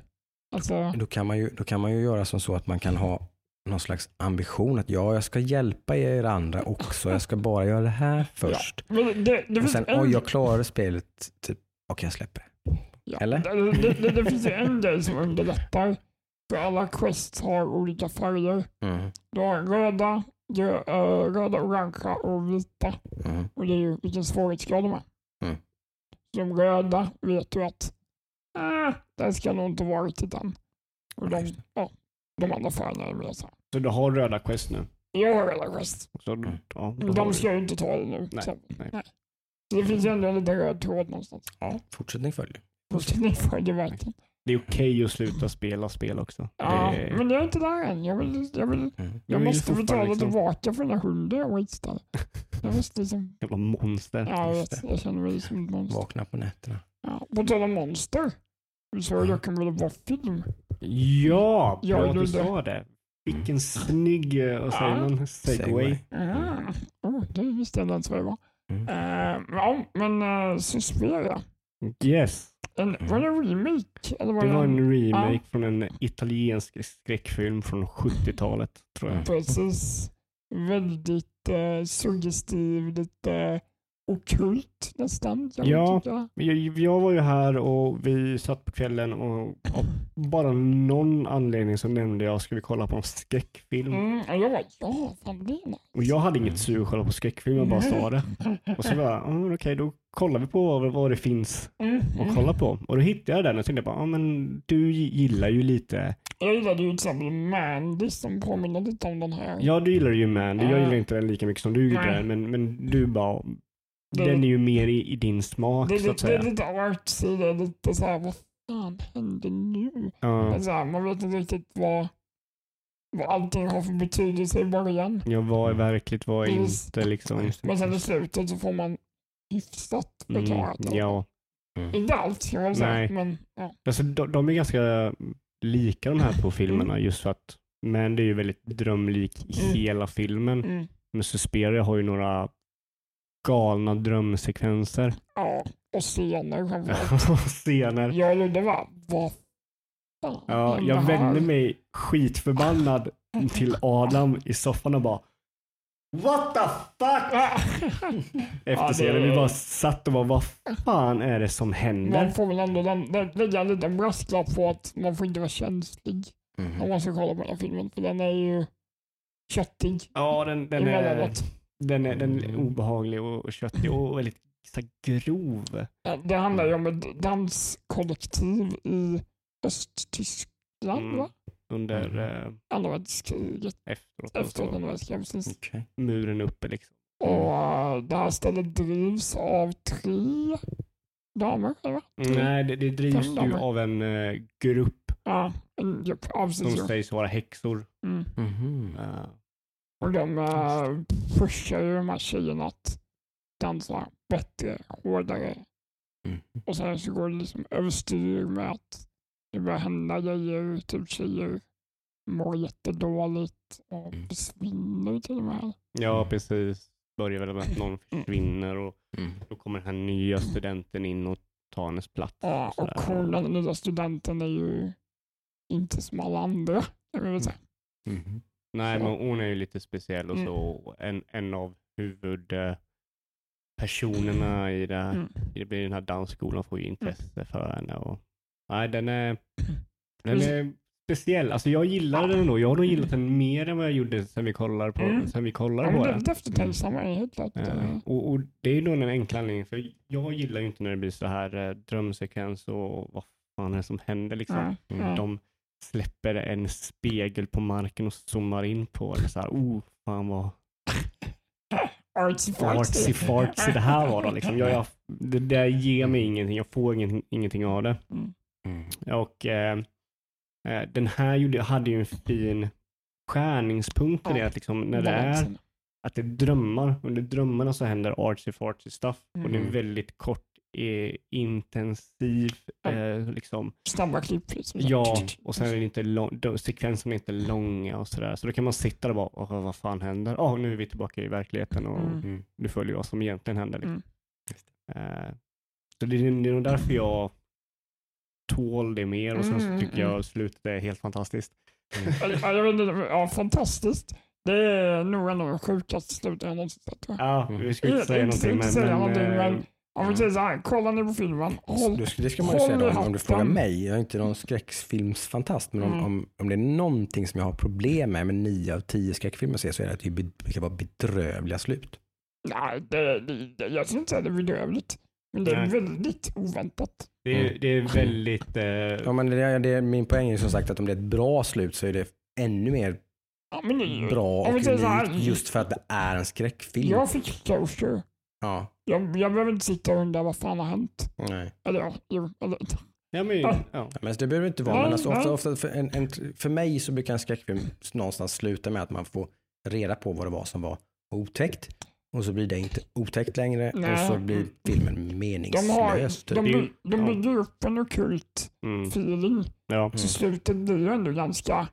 Alltså, Då kan, man ju, då kan man ju göra som så att man kan ha någon slags ambition att ja, jag ska hjälpa er andra också. Jag ska bara göra det här först. men det, det Och sen, en, oj, jag klarade spelet. Typ, okej, jag släpper det. ja, eller? Det, det, finns ju en grej som underlättar. För alla quests har olika färger. Mm. Du har röda, grö, äh, röda, orangea och vita. Mm. Och det är ju vilken svårighetsgrad de är. Mm. De röda vet du att äh, det ska nog inte vara riktigt än. Och Ja, de, ja, de andra färgerna är mer så. Så du har röda quest nu? Jag har röda quest. Så, Mm. ja, de du- ska ju inte ta det nu. Nej, så. nej. Så det finns ju ändå en liten röd tråd någonstans. Ja, fortsättning följer. Fortsättning följer verkligen. Det är okej att sluta spela spel också. Ja, det, men jag är inte där än. Jag, vill, jag, vill, Mm. Jag vill måste betala liksom- tillbaka för den här hunden jag wastade. Jag måste liksom... Jävla monster. Ja, jag, vet, jag känner mig som ett monster. Vakna på nätterna. Ja, på tal om monster. Du sa dock en väldigt bra film. Ja, Ja, bra att du- sa det. Vilken snygg, eh, vad säger Ja. man, segway. Ah, oh, det visste jag inte vad det var. Mm. Eh, ja, men uh, Suspiria. Yes. En, var det en remake? Eller var Det det var en, en remake från en italiensk skräckfilm från 70-talet, tror jag. Precis. Väldigt uh, suggestiv, lite okult nästan. Jag Ja. Jag, jag var ju här och vi satt på kvällen och av bara någon anledning så nämnde jag, ska vi kolla på en skräckfilm? Mm, och jag bara, ja, fan det är nice. Och jag hade inget sug att kolla på skräckfilm, jag bara sa det. Och så bara, ah, okej då kollar vi på vad, vad det finns Mm, att mm. kolla på. Och då hittade jag den och tänkte bara, ah, men du gillar ju lite, Jag gillade ju till exempel Mandy som påminner lite om den här. ja du gillar ju Mandy, jag Ja. gillar inte den lika mycket som du den, men, men du bara, Det- den är ju mer i, i din smak det, är så att lite, det är säga. lite artsy, det är lite såhär, vad fan händer nu? Ja, Så här, man vet inte riktigt vad, vad allting har för betydelse i början. jag vad är verkligt, vad är Precis. inte liksom. Men sen i slutet så får man hyfsat Mm, förklarat. det. ja, Inte allt ska jag väl säga, Nej. men ja. alltså, de, de är ganska lika de här två filmerna just för att Mandy är ju väldigt drömlik i Mm. hela filmen. Mm, Men Suspiria har ju några galna drömsekvenser. ja. Och scener framförallt. Scener. Jag och var, vad fan Ja, jag vände mig skitförbannad till Adam i soffan och bara What the fuck? Efter det- scenen. Vi bara satt och bara, vad fan är det som händer? Man får väl ändå lägga en liten brasklapp på att man får inte vara känslig Mm. om man ska kolla på den här filmen. För den är ju köttig Ja, den, den, är. Den, är, den är obehaglig och köttig och väldigt så grov. Det handlar ju om ett danskollektiv i Östtyskland, Mm. va? Under Mm. eh, Andra världskriget. efteråt. Efter så andra världskriget, precis. Okej. muren uppe liksom. Och äh, det här stället drivs av tre damer, eller va? Nej, det, det drivs Fem ju damer. av en eh, grupp Ja, en grupp. Ja, som ja. sägs vara häxor. Mm. Mhm. Eh, Och de äh, pushar ju de här tjejerna att dansa bättre, hårdare. Mm. Och sen så går det liksom överstyr med att det börjar hända grejer, typ tjejer mår jättedåligt och Mm. försvinner till och med. ja, precis. Börjar väl med att någon försvinner och Mm. då kommer den här nya studenten in och tar hennes plats. Ja, och hon, den nya studenten är ju inte som alla andra, kan vi väl säga. Mhm. Nej, Så. men hon är ju lite speciell och Mm. så. En, en av huvud... eh, personerna i det, Mm. i den här dansskolan får ju intresse för henne. Och, nej, den är, den är speciell. Alltså jag gillar den nog. Jag har nog gillat den mer än vad jag gjorde sen vi kollade på, Mm. sen vi Ja, kollade men på den. är eftertänksamma är helt klart. Eh, och, och Det är nog den enkla anledningen, för jag gillar ju inte när det blir så här eh, drömsekvens och vad fan är det som händer liksom. Ja, Mm. ja. De släpper en spegel på marken och zoomar in på det så här, oh, fan vad Artsy artsy fartsy det här var då liksom. Jag, jag, det där ger mig ingenting, jag får ingen, ingenting av det. Mm. Och eh, eh, den här gjorde, hade ju en fin skärningspunkt i det, att liksom när det är att det är drömmar. Under drömmarna så händer artsy fartsy stuff och det är Mm. väldigt kort, eh, intensiv, Ja. eh, liksom. Snabba klipp. Ja, och sen är det inte lång, sekvenserna är inte långa och sådär. Så då kan man sitta där och bara, "Åh, vad fan händer? Ja, nu är vi tillbaka i verkligheten och Mm. Mm. nu följer vad som egentligen händer. Liksom. Mm. Eh, så det är, det är nog därför jag tål det mer och sen så Mm, tycker mm. jag slutet är helt fantastiskt. Ja, jag vet inte, ja, fantastiskt. Det är nog en av de sjukaste sluten jag någonsin sett. Ja, Mm. vi ska inte säga någonting men, men, eh, men- Om vi säger så här, kollar ni på filmen, håll, Det ska, det ska man ju säga då, om, du frågar mig. Jag är inte någon skräckfilmsfantast, men om, Mm. om, om det är någonting som jag har problem med med nio av tio skräckfilmer så är det att det brukar vara bedrövliga slut. nej, det, det, det, jag skulle inte säga det är bedrövligt. Men det är Nej. väldigt oväntat. det, är, det är väldigt... Eh, Ja, men det, är- det, min poäng är som sagt att om det är ett bra slut så är det ännu mer Ja, men det, bra och unikt just för att det är en skräckfilm. Jag fick closure. Ja, Jag, jag behöver inte sitta och undra vad fan har hänt. nej. Eller ja, jo, eller, ja, men, Ja. ja. Men det behöver inte vara, Nej, men alltså, ofta, ofta för, en, en, för mig så brukar en skräckfilm någonstans sluta med att man får reda på vad det var som var otäckt och så blir det inte otäckt längre och Nej. så blir filmen de, har, meningslös. typ. de, de ja. bygger upp en okult Mm, feeling. ja. Så slutet blir ändå ganska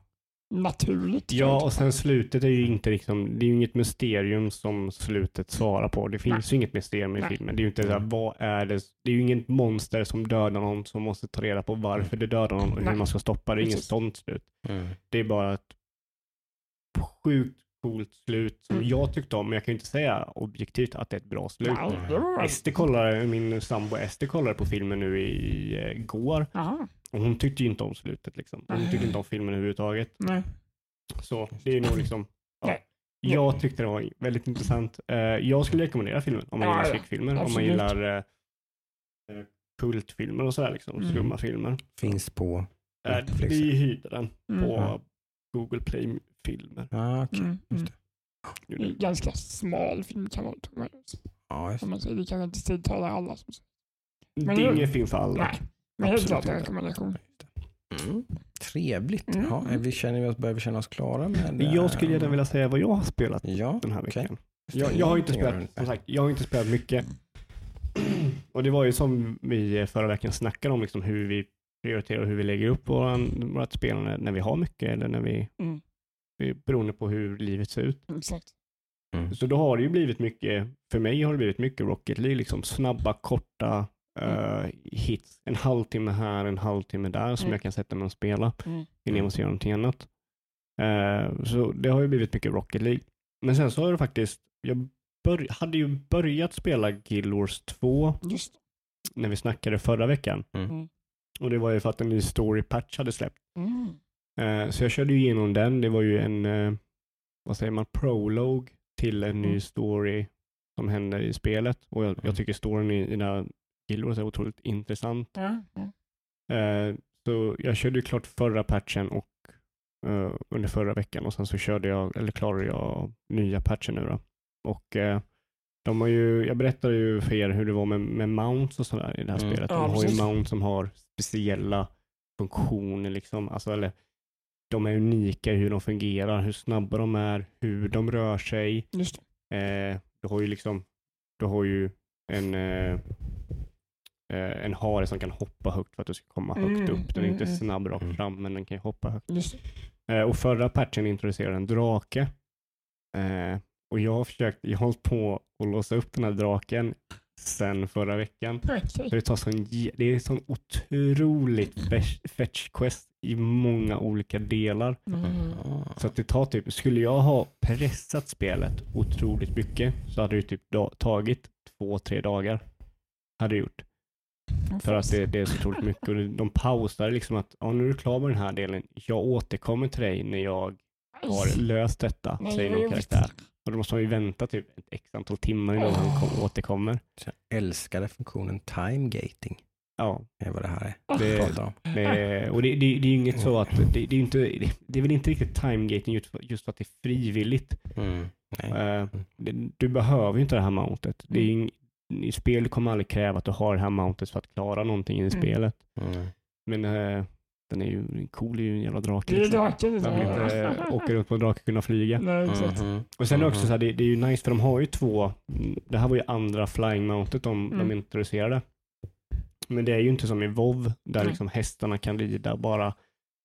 naturligt. Ja, och sen slutet är ju inte liksom, det är ju inget mysterium som slutet svarar på. Det finns ju inget mysterium i Nej. filmen. Det är ju inte så här, vad är det? Det är ju inget monster som dödar någon som måste ta reda på varför det dödar någon och hur Nej. man ska stoppa det. Det är inget sånt slut. Mm. Det är bara ett sjukt coolt slut som Mm. jag tyckte om, men jag kan ju inte säga objektivt att det är ett bra slut. Ester kollade, min sambo Ester kollade på filmen nu i eh, går och hon tyckte ju inte om slutet. Liksom. Hon tyckte inte om filmen överhuvudtaget. nej. Så det är nog liksom, ja. Jag tyckte det var väldigt intressant. Eh, jag skulle rekommendera filmen om man Ja, gillar ja. skräckfilmer, om man gillar eh, kultfilmer och sådär liksom, Mm. skumma filmer. Finns på Netflix. vi hyrde den Mm. på Ja. Google Play-filmer. Ja, okej. Mm, Just mm. det. Det är en ganska smal film kan man tro. Ja, just Om man säger. Det kanske inte tilltalar alla. Som säger. Det Men är ingen film för alla. Nej, men helt klart en rekommendation. Mm. Trevligt. Mm. Ja, är vi känner vi oss, börjar vi känna oss klara med det? Jag skulle gärna vilja säga vad jag har spelat Ja, den här veckan. Jag, jag har inte spelat, som sagt, jag har inte spelat mycket. Och det var ju som vi förra veckan snackade om, liksom hur vi prioriterar och hur vi lägger upp vårt spelande när vi har mycket eller när vi, Mm. Vi beroende på hur livet ser ut. Exakt. Mm. Så då har det ju blivit mycket, för mig har det blivit mycket Rocket League, liksom snabba, korta eh, hits. En halvtimme här, en halvtimme där som Mm. jag kan sätta mig och spela Mm. innan jag måste göra någonting annat. Eh, så det har ju blivit mycket Rocket League. Men sen så har det faktiskt, jag hade ju börjat spela Guild Wars 2 Just när vi snackade förra veckan. Mm. Mm. Och det var ju för att en ny story patch hade släppt. Mm. Eh, så jag körde ju igenom den. Det var ju en, eh, vad säger man, prolog till en ny Mm. story som händer i spelet. Och jag, Mm. jag tycker storyn i, i den här Wars är otroligt intressant. Eh, så jag körde ju klart förra patchen och eh, under förra veckan och sen så körde jag, eller klarade jag nya patchen nu då. Och eh, de har ju, jag berättade ju för er hur det var med, med mounts och sådär i det här Mm. spelet. Ja, De har ju mounts som har speciella funktioner liksom, alltså eller de är unika i hur de fungerar, hur snabba de är, hur de rör sig. Just. Eh, du har ju liksom, du har ju en eh, eh, en hare som kan hoppa högt för att du ska komma högt Mm, upp. Den är mm, inte mm. snabb rakt Mm. fram, men den kan ju hoppa högt. Eh, och förra patchen introducerade en drake. Eh, och jag har försökt, jag har hållit på att låsa upp den här draken sen förra veckan. Så det, tar sån, det är sån otroligt fetch quest i många olika delar. Mm. Så att det tar typ, skulle jag ha pressat spelet otroligt mycket så hade det typ tagit två, tre dagar. Hade det gjort. För att det, det är så otroligt mycket och de pausar liksom att, ja nu är du klar med den här delen, jag återkommer till dig när jag har löst detta, Nej, säger någon karaktär. Och då måste man ju vänta typ ett x antal timmar innan han kom, återkommer. Så jag älskade funktionen time gating. Ja, Det är vad det här är. Det, Pratar om. det, och det, det, det är ju inget så att, det, det är ju inte, det är väl inte riktigt timegating just för, just för att det är frivilligt. Mm. Nej. Det, du behöver ju inte det här mountet. Det är ing, I spel kommer aldrig kräva att du har det här mountet för att klara någonting i Mm. spelet. Mm. Men eh, den är ju cool, är ju en jävla drake. Det är Liksom. draken. Man vill inte eh, åka runt på en drake och kunna flyga. Nej, exakt. Mhm. Och sen är det också Mhm. så här, det, det är ju nice för de har ju två, mm, det här var ju andra flying mountet de, de Mm. introducerade. Men det är ju inte som i WoW där liksom hästarna kan rida bara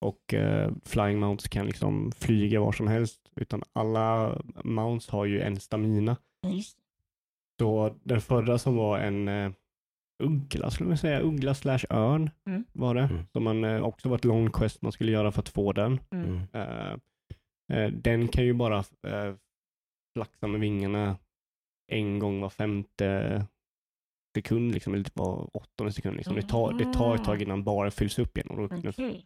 och eh, flying mounts kan liksom flyga var som helst. Utan alla mounts har ju en stamina. Just Så den förra som var en eh, uggla, skulle man säga, uggla slash örn Mm. var det. Mm. Som man eh, också var ett long quest man skulle göra för att få den. Mm. Mm. Den kan ju bara eh, flaxa med vingarna en gång var femte sekund, liksom, eller typ var åttonde sekund. Liksom. Det, tar, det tar ett tag innan bara fylls upp igen och då kan den Okej.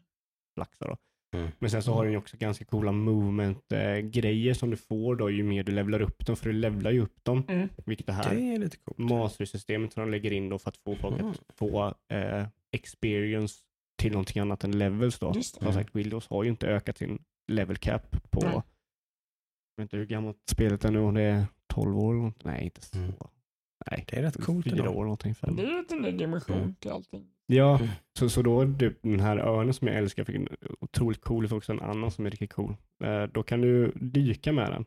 flaxa. Då. Mm. Men sen så har den ju också ganska coola movement-grejer som du får då ju mer du levlar upp dem, för du levlar ju upp dem, Mm. vilket det här Det är lite coolt. mastersystemet som de lägger in då för att få folk Mm. att få eh, experience till någonting annat än levels då. Som sagt, Windows har ju inte ökat sin level cap på, jag vet inte hur gammalt spelet är nu, om det är 12 år eller något. Nej, inte så. Mm. Nej, Det är rätt coolt fyra år någonting. Fem. Det är lite en dimension Mm. till allting. Ja, Mm. så, så då är typ den här örnen som jag älskar, fick en otroligt cool, för också en annan som är riktigt cool. Eh, då kan du dyka med den.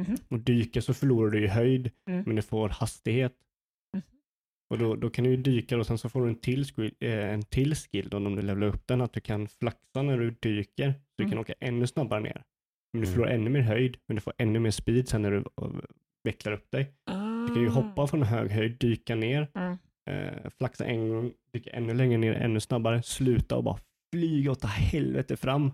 Mhm. Och dyka så förlorar du i höjd, Mm. men du får hastighet. Mhm. Och då, då kan du ju dyka och sen så får du en till, skill, eh, en till skill då, om du levlar upp den, att du kan flaxa när du dyker, så du Mm. kan åka ännu snabbare ner. Men du Mm. förlorar ännu mer höjd, men du får ännu mer speed sen när du eh, vecklar upp dig. Du kan ju hoppa från hög höjd, dyka ner, Mm. eh, flaxa en gång, dyka ännu längre ner, ännu snabbare, sluta och bara flyga åt helvete fram.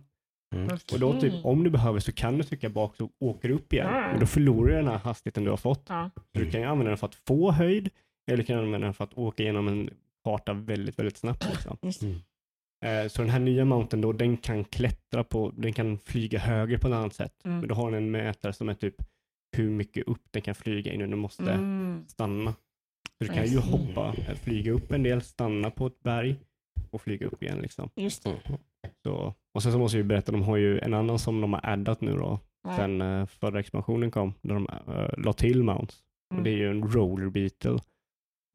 Mm. Och då typ, Okej. om du behöver så kan du trycka bak så åker du upp igen. Ja. Men då förlorar du den här hastigheten du har fått. Så du kan ju använda den för att få höjd, eller du kan använda den för att åka igenom en karta väldigt, väldigt snabbt. Liksom. Mm. Eh, så den här nya mountain då, den kan klättra på, den kan flyga högre på ett annat sätt. Mm. Men då har den en mätare som är typ hur mycket upp den kan flyga innan du måste Mm. stanna. Så du kan ju hoppa, eh, flyga upp en del, stanna på ett berg och flyga upp igen. Liksom. Just det. Mm. Så, och sen så måste jag ju berätta, de har ju en annan som de har addat nu då, Ja. sen uh, förra expansionen kom, där de uh, la till mounts. Mm. Och det är ju en roller beetle.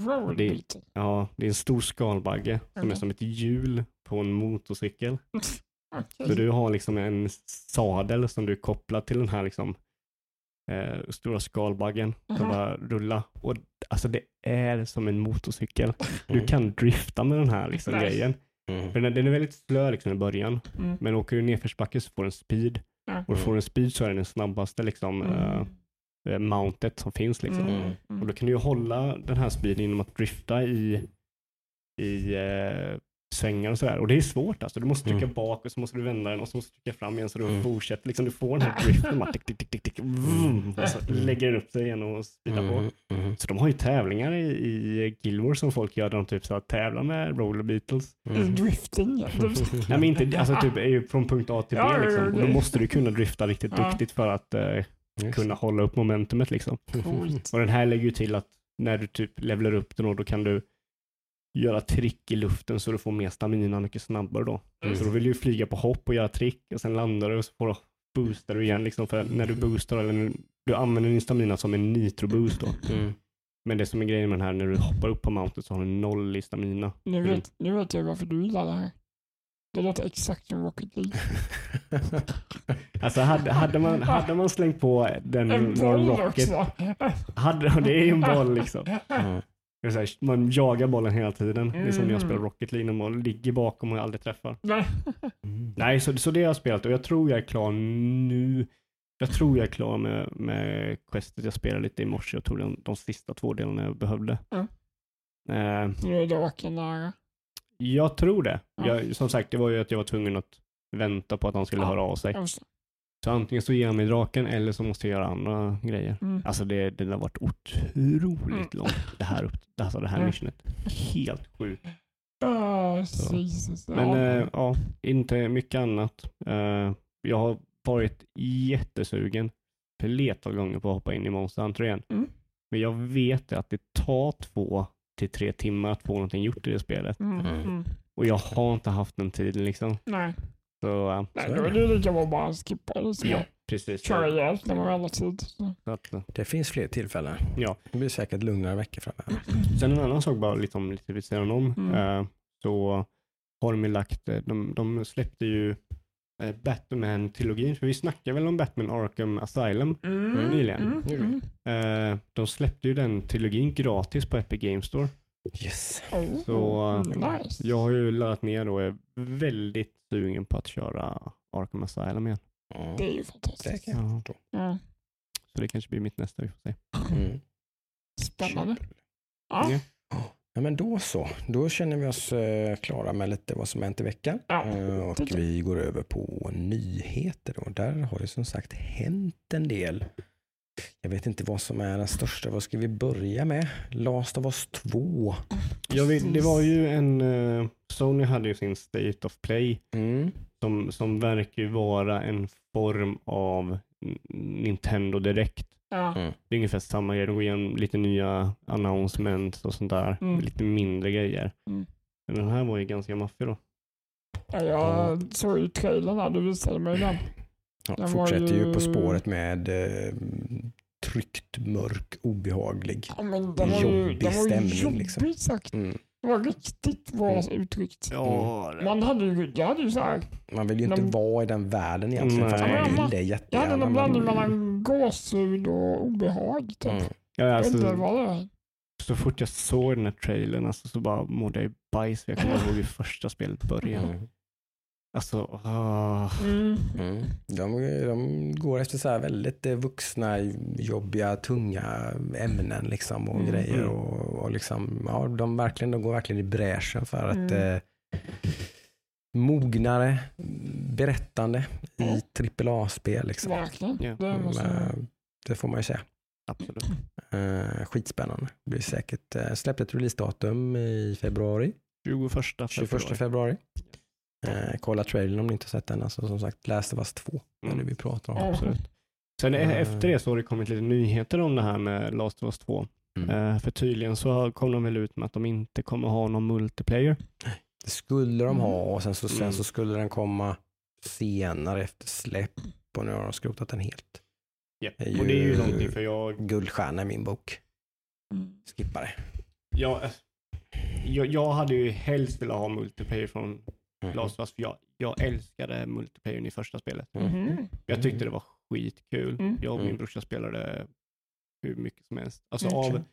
Roll det- beating. Ja, det är en stor skalbagge som är som ett hjul på en motorcykel. Okej. Så du har liksom en sadel som du kopplar till den här liksom eh, stora skalbaggen som Aha. bara rullar. Och alltså det är som en motorcykel. Du Mm. kan drifta med den här liksom Nice. grejen. Mm. För den, den är väldigt slö liksom i början. Mm. Men åker du nerförsbacke så får den speed. Och får den speed så är den den snabbaste liksom Mm. eh, mountet som finns liksom. Mm. Mm. Mm. Och då kan du ju hålla den här speeden genom att drifta i, i eh, svängar och sådär. Och det är svårt alltså. Du måste trycka Mm. bak och så måste du vända den och så måste du trycka fram igen så du Mm. fortsätter. Liksom, du får den här driften. bara tick, tick, tick, tick, tick, vroom, och så Mm. lägger den upp sig igen och speedar på. Mm. Mm. Så de har ju tävlingar i, i Guild Wars som folk gör där de typ så här, tävlar med roller beatles. Mm. Drifting. ja. Nej men inte, alltså typ är ju från punkt A till B liksom. Och då måste du kunna drifta riktigt duktigt för att eh, Just kunna hålla upp momentumet liksom. Coolt. Och den här lägger ju till att när du typ levlar upp den och då kan du göra trick i luften så du får mer stamina mycket snabbare då. Mm. Så då vill du ju flyga på hopp och göra trick och sen landar du och så får du boostar du igen liksom för när du boostar eller när du använder din stamina som en nitro boost då. Mm. Men det som är grejen med den här när du hoppar upp på mountain så har du noll i stamina. Nu Mm. vet, nu vet jag varför du gillar det här. Det låter exakt som Rocket League. Alltså hade, hade, man, hade man slängt på den En boll rocket, också. hade, det är ju en boll liksom. Mm. Det är så här, man jagar bollen hela tiden. Det är som när jag Mm. spelar Rocket League, när man ligger bakom och aldrig träffar. Nej. Mm. Nej, så, så det har jag spelat och jag tror jag är klar nu. Jag tror jag är klar med, med questet. Jag spelade lite i morse och tog de, de sista två delarna jag behövde. Mm. Eh, Nu är draken nära. Jag tror det. Ja. Jag, som sagt, det var ju att jag var tvungen att vänta på att han skulle Ja. höra av sig. Så antingen så ger han mig draken eller så måste jag göra andra grejer. Mm. Alltså det, det har varit otroligt Mm. långt det här, upp, alltså det här Mm. missionet. Helt sjukt. Ah. Men ja. ja. ja, inte mycket annat. Eh, jag har varit jättesugen flertal gånger på att hoppa in i Monster Hunter igen. Mm. Men jag vet att det tar två till tre timmar att få någonting gjort i det spelet. Mm. Mm. Mm. Och jag har inte haft den tiden liksom. Nej, Så, eh, Nej Så är då är det. lika bra att bara skippa det. Så ja, precis. Köra ihjäl när man väl har tid. Eh, Det finns fler tillfällen. Ja. Det blir säkert lugnare veckor framöver. Sen en annan sak bara lite, om, lite vid sidan om. Mm. Eh, så har de ju lagt, eh, de, de släppte ju Batman-trilogin, för vi snackade väl om Batman Arkham Asylum. Mm. nyligen. Mm. Mm. De släppte ju den trilogin gratis på Epic Games Store. Yes. Oh, Så nice. jag har ju laddat ner och är väldigt sugen på att köra Arkham Asylum igen. Ja, Det är ju det fantastiskt. kan jag Ja. förstå. Ja. Så det kanske blir mitt nästa, vi får se. Mm. Spännande. Ja. Ja. Ja, men då så. Då känner vi oss eh, klara med lite vad som hänt i veckan. Ja, Eh, och vi går över på nyheter. Och där har det som sagt hänt en del. Jag vet inte vad som är den största. Vad ska vi börja med? Last of Us 2. Jag vet, det var ju en, eh, Sony hade ju sin State of Play Mm. som, som verkar ju vara en form av N- Nintendo Direct. Ja. Mm. Det är ungefär samma grej, de går igenom lite nya announcements och sånt där. Mm. Lite mindre grejer. Mm. Men den här var ju ganska maffig då. Ja, jag såg ju trailern här, du visade mig den. Ja, Den var fortsätter ju... ju- på spåret med eh, tryckt, mörk, obehaglig. Ja, men den var ju, Jobbig den var ju stämning, jobbigt liksom. sagt. Mm. Det var riktigt bra Mm. uttryckt. Ja, Man hade ju, jag hade ju så här, Man vill ju inte De- vara i den världen egentligen fast Nej. man Ja, vill det jag hade jättegärna. någon blandning mellan gåshud och obehag. Typ. Mm. ja, alltså, det är. så fort jag såg den här trailern alltså, så bara mådde jag bajs. Jag kommer ihåg hur första spelet började. Mm. Alltså, ah. Mm. Mm. De, de går efter så här väldigt eh, vuxna, jobbiga, tunga ämnen liksom och Mm. grejer. Och, och liksom, ja, de, verkligen, de går verkligen i bräschen för att Mm. eh, mognare berättande i AAA-spel. Liksom. Verkligen. Ja. Mm, jag... eh, det får man ju säga. absolut. Eh, skitspännande. Det blir säkert eh, släppt ett releasedatum i februari. 21 21 februari. Eh, kolla trailern om ni inte sett den. Alltså, som sagt, Last of Us 2. Det är det Mm. vi pratar om. Ja. Absolut. Sen Eh. efter det så har det kommit lite nyheter om det här med Last of Us 2. Mm. Eh, för tydligen så kom de väl ut med att de inte kommer ha någon multiplayer. Det skulle de ha Mm. och sen så, sen Mm. så skulle den komma senare efter släpp och nu har de skrotat den helt. Yep. Det Och det är ju någonting för jag, Guldstjärna i min bok. Mm. Skippa det. jag, jag, jag hade ju helst velat ha multiplayer från Mm. Last of Us för jag, jag älskade multiplayern i första spelet. Mm. Jag tyckte det var skitkul. Mm. Jag och min Mm. brorsa spelade hur mycket som helst. Alltså Mm, av,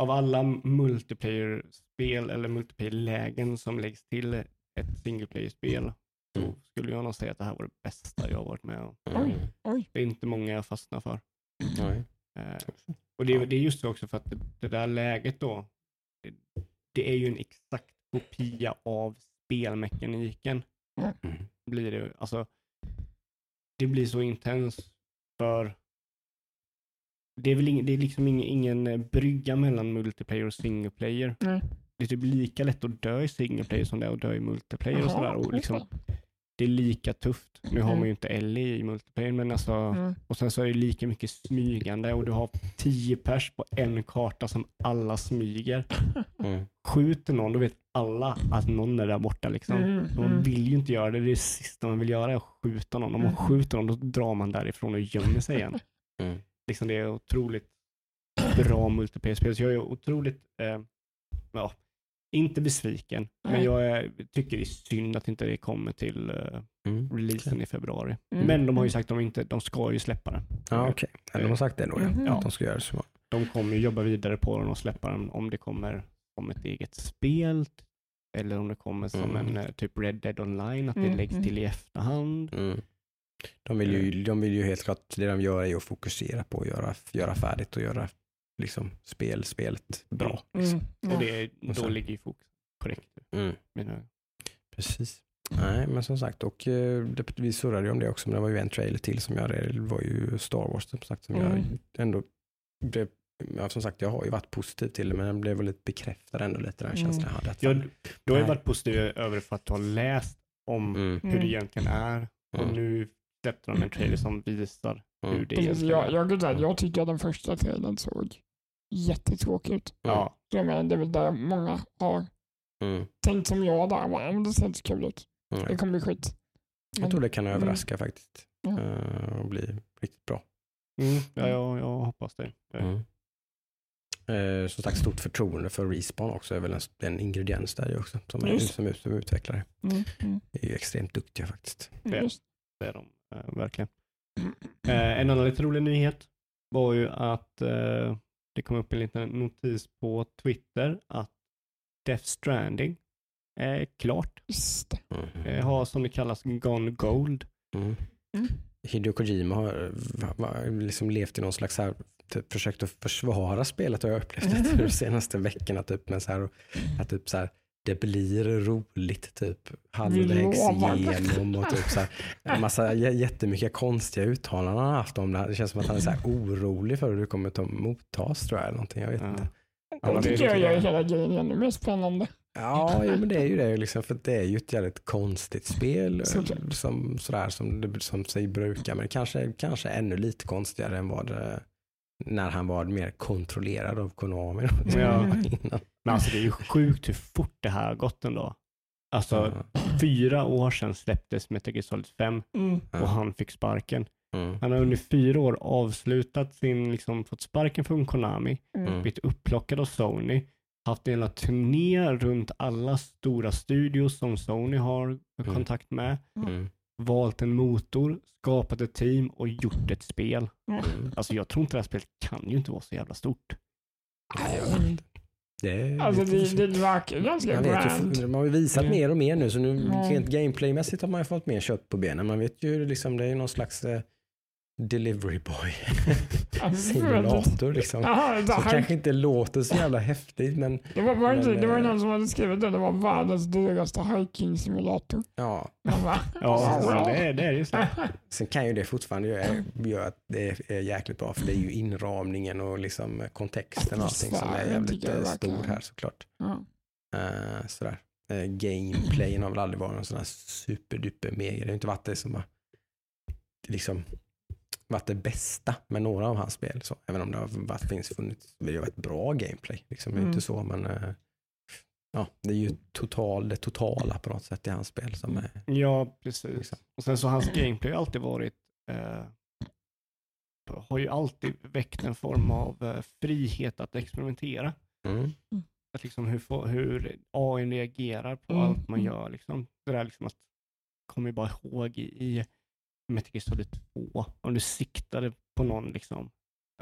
av alla multiplayer-spel eller multiplayer-lägen som läggs till ett single player-spel så Mm. skulle jag nog säga att det här var det bästa jag har varit med om. Det är inte många jag fastnar för. Eh, och det, är- det är just det också för att det, det där läget då, det, det är ju en exakt kopia av spelmekaniken. Mm. Blir det, alltså, det blir så intens för det är väl ing, det är liksom ingen, ingen eh, brygga mellan multiplayer och single player. Nej. Det är typ lika lätt att dö i single player som det är att dö i multiplayer och sådär. Och liksom. Det är lika tufft. Nu har Mm. man ju inte Ellie i multiplayer, men alltså Mm. och sen så är det lika mycket smygande och du har tio pers på en karta som alla smyger. Mm. Skjuter någon, då vet alla att någon är där borta liksom. Mm, man mm. vill ju inte göra det. Det är det sista man vill göra är att skjuta någon. Om man Mm. skjuter någon, då drar man därifrån och gömmer sig igen. Mm. Liksom det är otroligt bra multiplayer-spel. Så jag är otroligt, eh, ja, inte besviken. Men Nej. jag är, tycker det är synd att inte det kommer till eh, Mm. releasen i februari. Mm. Men de har ju sagt att de, inte, de ska ju släppa den. Ja, okej. Ja, De har sagt det då, ja. Mhm. Att de ska göra det så. De kommer ju jobba vidare på den och släppa den om det kommer som ett eget spel eller om det kommer som Mm. en eh, typ Red Dead Online, att det Mm, läggs mm. till i efterhand. Mm. De, vill ju, de vill ju helt klart, det de gör är att fokusera på att göra, göra färdigt och göra liksom spel, spelet bra. Liksom. Mm. Ja. Och det, då sen- ligger ju fokus. på riktigt. Mm. Ögon. Precis. Nej, men som sagt, och eh, det, vi surrade ju om det också, men det var ju en trailer till som jag, det var ju Star Wars som sagt, som jag Mm. ändå blev, ja, som sagt, jag har ju varit positiv till det, men den blev väl lite bekräftad ändå lite den känslan jag hade. Att, Jag, du har ju varit positiv över för att du har läst om mm, hur det Mm. egentligen är. Och Mm. nu släppte de en trailer som visar mm, hur det egentligen jag, är. jag, jag, jag tycker att den första trailern såg jättetråkig ut. Ja, jag menar, det är väl där många har mm, tänkt som jag där. bara, "Ja, Det ser inte så kul ut. mm. Det kommer bli skit. Jag tror det kan Mm. överraska faktiskt Ja. eh, och bli riktigt bra. mm, ja jag, jag hoppas det. Mm. Eh, som sagt, stort förtroende för Respawn också är väl en, en ingrediens där ju också, som, är, som, som utvecklare. Mm, mm, är ju extremt duktiga faktiskt. Det. just. Det är de eh, verkligen. Eh, en annan lite rolig nyhet var ju att eh, det kom upp en liten notis på Twitter att Death Stranding är klart. Just det. Mm. Det har som det kallas Gone Gold. Mm. Mm. Hideo Kojima har liksom levt i någon slags här, typ, försökt att försvara spelet har jag upplevt det de senaste veckorna. Typ, men så här, att typ så här, det blir roligt typ halvvägs igenom och typ så här, en massa jättemycket konstiga uttalanden han har haft om det. här. Det känns som att han är så här orolig för hur det kommer att mottas tror jag. Eller någonting. Jag vet Ja. inte. Ja, det tycker jag gör hela grejen ännu mer spännande. Ja, jo, men det är ju det. Liksom, för det är ju ett jävligt konstigt spel eh, som, sådär, som, det, som sig brukar. Men kanske, kanske ännu lite konstigare än vad det, när han var mer kontrollerad av Konami. Ja. Men alltså det är ju sjukt hur fort det här har gått ändå. Alltså fyra år sedan släpptes Metal Gear Solid 5 Mm. och han fick sparken. Mm. Han har under fyra år avslutat sin, liksom fått sparken från Konami, Mm. blivit upplockad av Sony, haft en hela turné runt alla stora studios som Sony har Mm. kontakt med, Mm. Valt en motor, skapat ett team och gjort ett spel. Mm. Alltså jag tror inte det här spelet kan ju inte vara så jävla stort. Nej, jag vet inte. Det är Alltså det, det verkar ganska man, vet brand. ju, man har ju visat Mm. mer och mer nu så nu Mm. rent gameplaymässigt har man ju fått mer kött på benen. Man vet ju liksom det är någon slags eh, delivery boy simulator liksom. Jaha, det, här, kanske inte låter så jävla häftigt men det var, var inte, men, det var ju eh, någon som hade skrivit det. Det var världens dyraste hiking-simulator. ja. Man bara, Ja, wow. det, är, det är ju så. Sen kan ju det fortfarande göra, göra att det är jäkligt bra för det är ju inramningen och liksom kontexten och allting som är jävligt eh, stor här såklart. Ja. Uh, sådär. Uh, gameplayen har väl aldrig varit en sån här superduper mega. Det har inte varit det som har liksom varit det bästa med några av hans spel. Så, även om det har varit, finns funnits, det har varit bra gameplay. Liksom, det är Mm. inte så men uh, ja, det är ju total, det totala på något sätt i hans spel som är Ja, precis. liksom. Och sen så har hans gameplay alltid varit, eh, har ju alltid väckt en form av eh, frihet att experimentera. Mm. Att liksom hur, hur AI reagerar på Mm. allt man gör. Liksom. Det där liksom att, kommer bara ihåg i, i Metal Gear Solid 2, om du siktade på någon, liksom,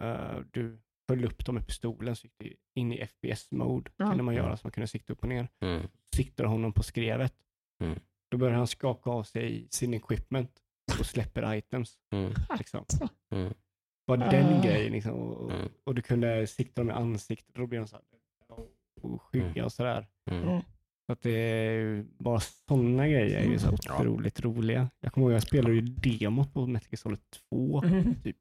eh, du höll upp dem med pistolen så gick det in i FPS-mode, Ja. kunde man göra så man kunde sikta upp och ner. Mm. Siktade honom på skrevet. Mm. Då börjar han skaka av sig sin equipment och släpper items. Mm. Liksom. Mm. Bara den Ah. grejen liksom. Och, Mm. och du kunde sikta dem i ansiktet då blir de så här och skygga Mm. och sådär. Mm. Mm. Så att det är bara sådana grejer är ju så Ja. otroligt roliga. Jag kommer ihåg jag spelade ju demot på Metal Gear Solid 2 Mm. typ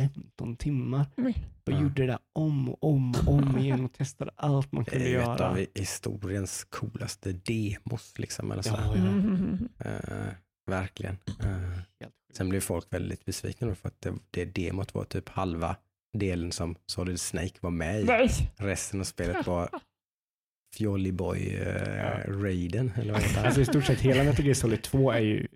10-15 timmar. Mm. Och Ja. gjorde det där om och om och om igen och testade allt man Det kunde är ju ett göra. av historiens coolaste demos. Liksom, eller så. Ja, ja. Mm. Eh, verkligen. Sjukt. sen blev folk väldigt besvikna för att det, det demot var typ halva delen som Solid Snake var med i. Nej. Resten av spelet var Fjolly Boy eh, Raiden. Eller vad heter Alltså i stort sett hela Metal Gear Solid 2 är ju,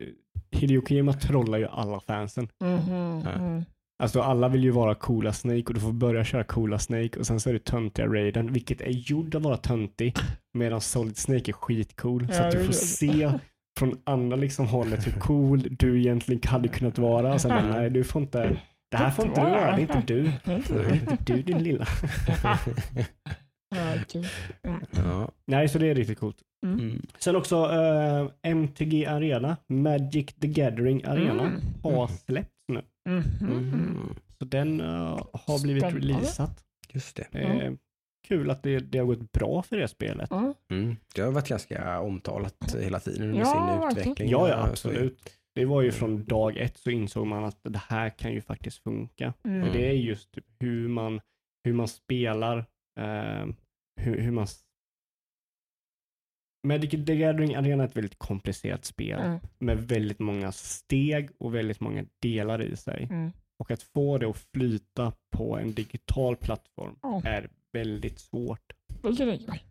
Hideo Kojima trollar ju alla fansen. Mhm, mm. Alltså alla vill ju vara coola Snake och du får börja köra coola Snake och sen så är det töntiga Raiden, vilket är gjord att vara töntig, medan Solid Snake är skitcool. så Ja, att du får se från andra liksom hållet hur cool du egentligen hade kunnat vara. Och sen bara, nej du får inte, det här får inte du göra, det är inte du. Det är inte du din lilla. Ja. Nej, så det är riktigt coolt. Mm. Mm. Sen också eh, MTG Arena, Magic the Gathering Arena, Mm. har släppts nu. Mhm. Mm. Så den eh, har blivit Spännande. releasat. Just det. Eh, kul att det, det har gått bra för det spelet. Mm. Det har varit ganska omtalat hela tiden under Ja, sin utveckling. Ja, ja, så absolut. Det var ju från dag ett så insåg man att det här kan ju faktiskt funka. mm. För det är just typ hur man, hur man spelar, eh, hur, hur man... Magic the Gathering Arena är ett väldigt komplicerat spel Mm. med väldigt många steg och väldigt många delar i sig. Mm. Och att få det att flyta på en digital plattform Ja. är väldigt svårt.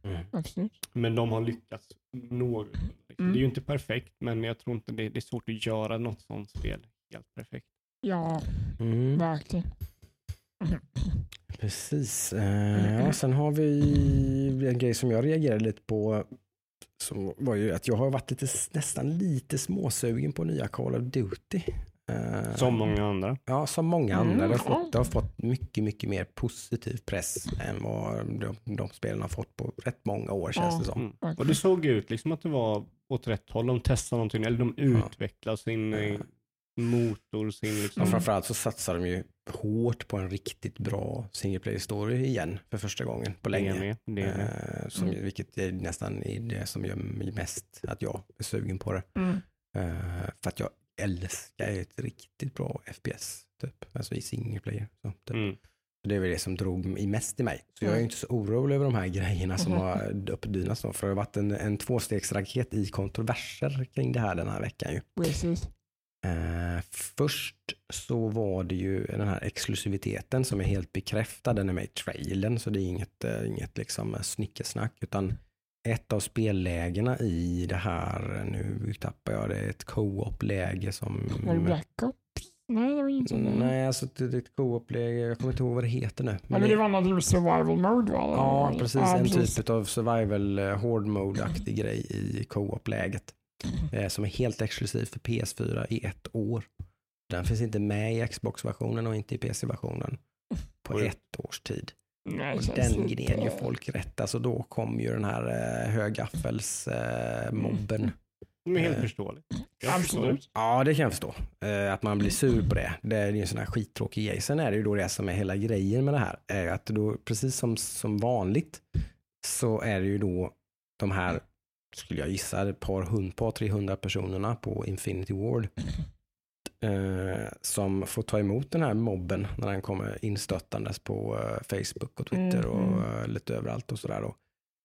Mm. Men de har lyckats något. Liksom. Mm. Det är ju inte perfekt, men jag tror inte det, det är svårt att göra något sånt spel helt perfekt. Ja, Mm. verkligen. Precis. Eh, ja, sen har vi en grej som jag reagerade lite på. Som var ju att jag har varit lite, nästan lite småsugen på nya Call of Duty. Eh, Som många andra. Ja, som många andra. Mm, Det har, ja. fått, det har fått mycket, mycket mer positiv press än vad de, de spelen har fått på rätt många år känns det som. Mm. Och det såg ut liksom att det var åt rätt håll. De testade någonting, eller de utvecklade sin eh, Ja. Motor, sin liksom... Och Mm. framförallt så satsar de ju hårt på en riktigt bra single player story igen för första gången på Det är länge. med, det är med. Eh, som, Mm. Vilket är nästan är det som gör mig mest att jag är sugen på det. Mm. Eh, för att jag älskar ett riktigt bra FPS, typ. alltså i single player. Så, typ. Mm. Det är väl det som drog i mest i mig. Så jag är Mm. inte så orolig över de här grejerna som har uppdynats. För det har varit en, en tvåstegsraket i kontroverser kring det här den här veckan. Ju. Precis. Eh, först så var det ju den här exklusiviteten som är helt bekräftad. Den är med i trailern så det är inget, eh, inget liksom snickesnack. Utan ett av spellägena i det här, nu tappar jag det, ett co-op-läge som... Var det Black Ops? Nej, det var inte det. Nej, alltså det är ett co-op-läge, jag kommer inte ihåg vad det heter nu. Ja, Men men det var något survival mode va? Ja, precis. Ja, en precis. typ av survival eh, hard mode-aktig grej i co-op-läget. Eh, som är helt exklusiv för PS4 i ett år. Den finns inte med i Xbox-versionen och inte i PC-versionen på Oj. ett års tid. Nej, Och den gned ju folk rätt. Alltså då kom ju den här eh, högaffels-mobben. De är helt Eh. förståeligt. Det. Absolut. Ja, det kan jag förstå. Eh, att man blir sur på det. Det är ju en sån här skittråkig grej. Sen är det ju då det som är hela grejen med det här. Är att då, precis som, som vanligt, så är det ju då de här, skulle jag gissa, ett par, hund, par 300 personerna på Infinity Ward. Eh, som får ta emot den här mobben när den kommer instöttandes på eh, Facebook och Twitter Mm, och mm. eh, lite överallt och sådär. då.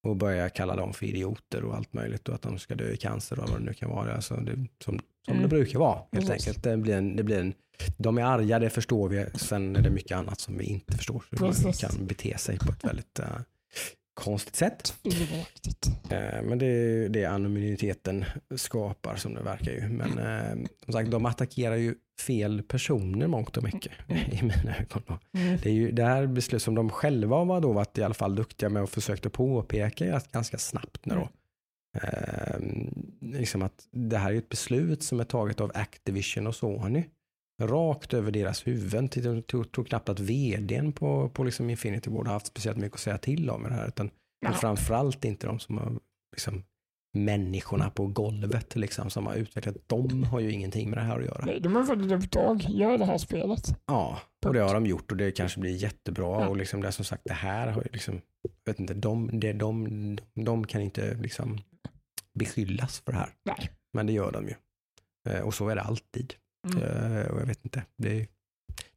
Och börja kalla dem för idioter och allt möjligt och att de ska dö i cancer och vad det nu kan vara. Alltså det, som som Mm. det brukar vara helt Precis. enkelt. Det blir en, det blir en, de är arga, det förstår vi. Sen är det mycket annat som vi inte förstår. Hur man kan bete sig på ett väldigt eh, konstigt sätt. Eh, men det är det anonymiteten skapar som det verkar ju. Men eh, som sagt, de attackerar ju fel personer mångt och mycket i mina ögon. Mm. Det är ju det här beslut som de själva var då varit i alla fall duktiga med och försökte påpeka ganska snabbt nu då. Eh, liksom att det här är ett beslut som är taget av Activision och Sony. Rakt över deras huvuden. Jag tror, knappt att vdn på, på liksom Infinity Ward har haft speciellt mycket att säga till om i det här. Utan Ja. men framförallt inte de som har liksom, människorna på golvet liksom, som har utvecklat. De har ju ingenting med det här att göra. Nej, de har fått ett uppdrag. Gör det här spelet. Ja, och det har de gjort och det kanske blir jättebra. Ja. Och liksom det som sagt, det här har ju liksom, vet inte, de, det, de, de, de kan inte liksom beskyllas för det här. Nej. Men det gör de ju. Eh, Och så är det alltid. Mm. Eh, Och jag vet inte, det är,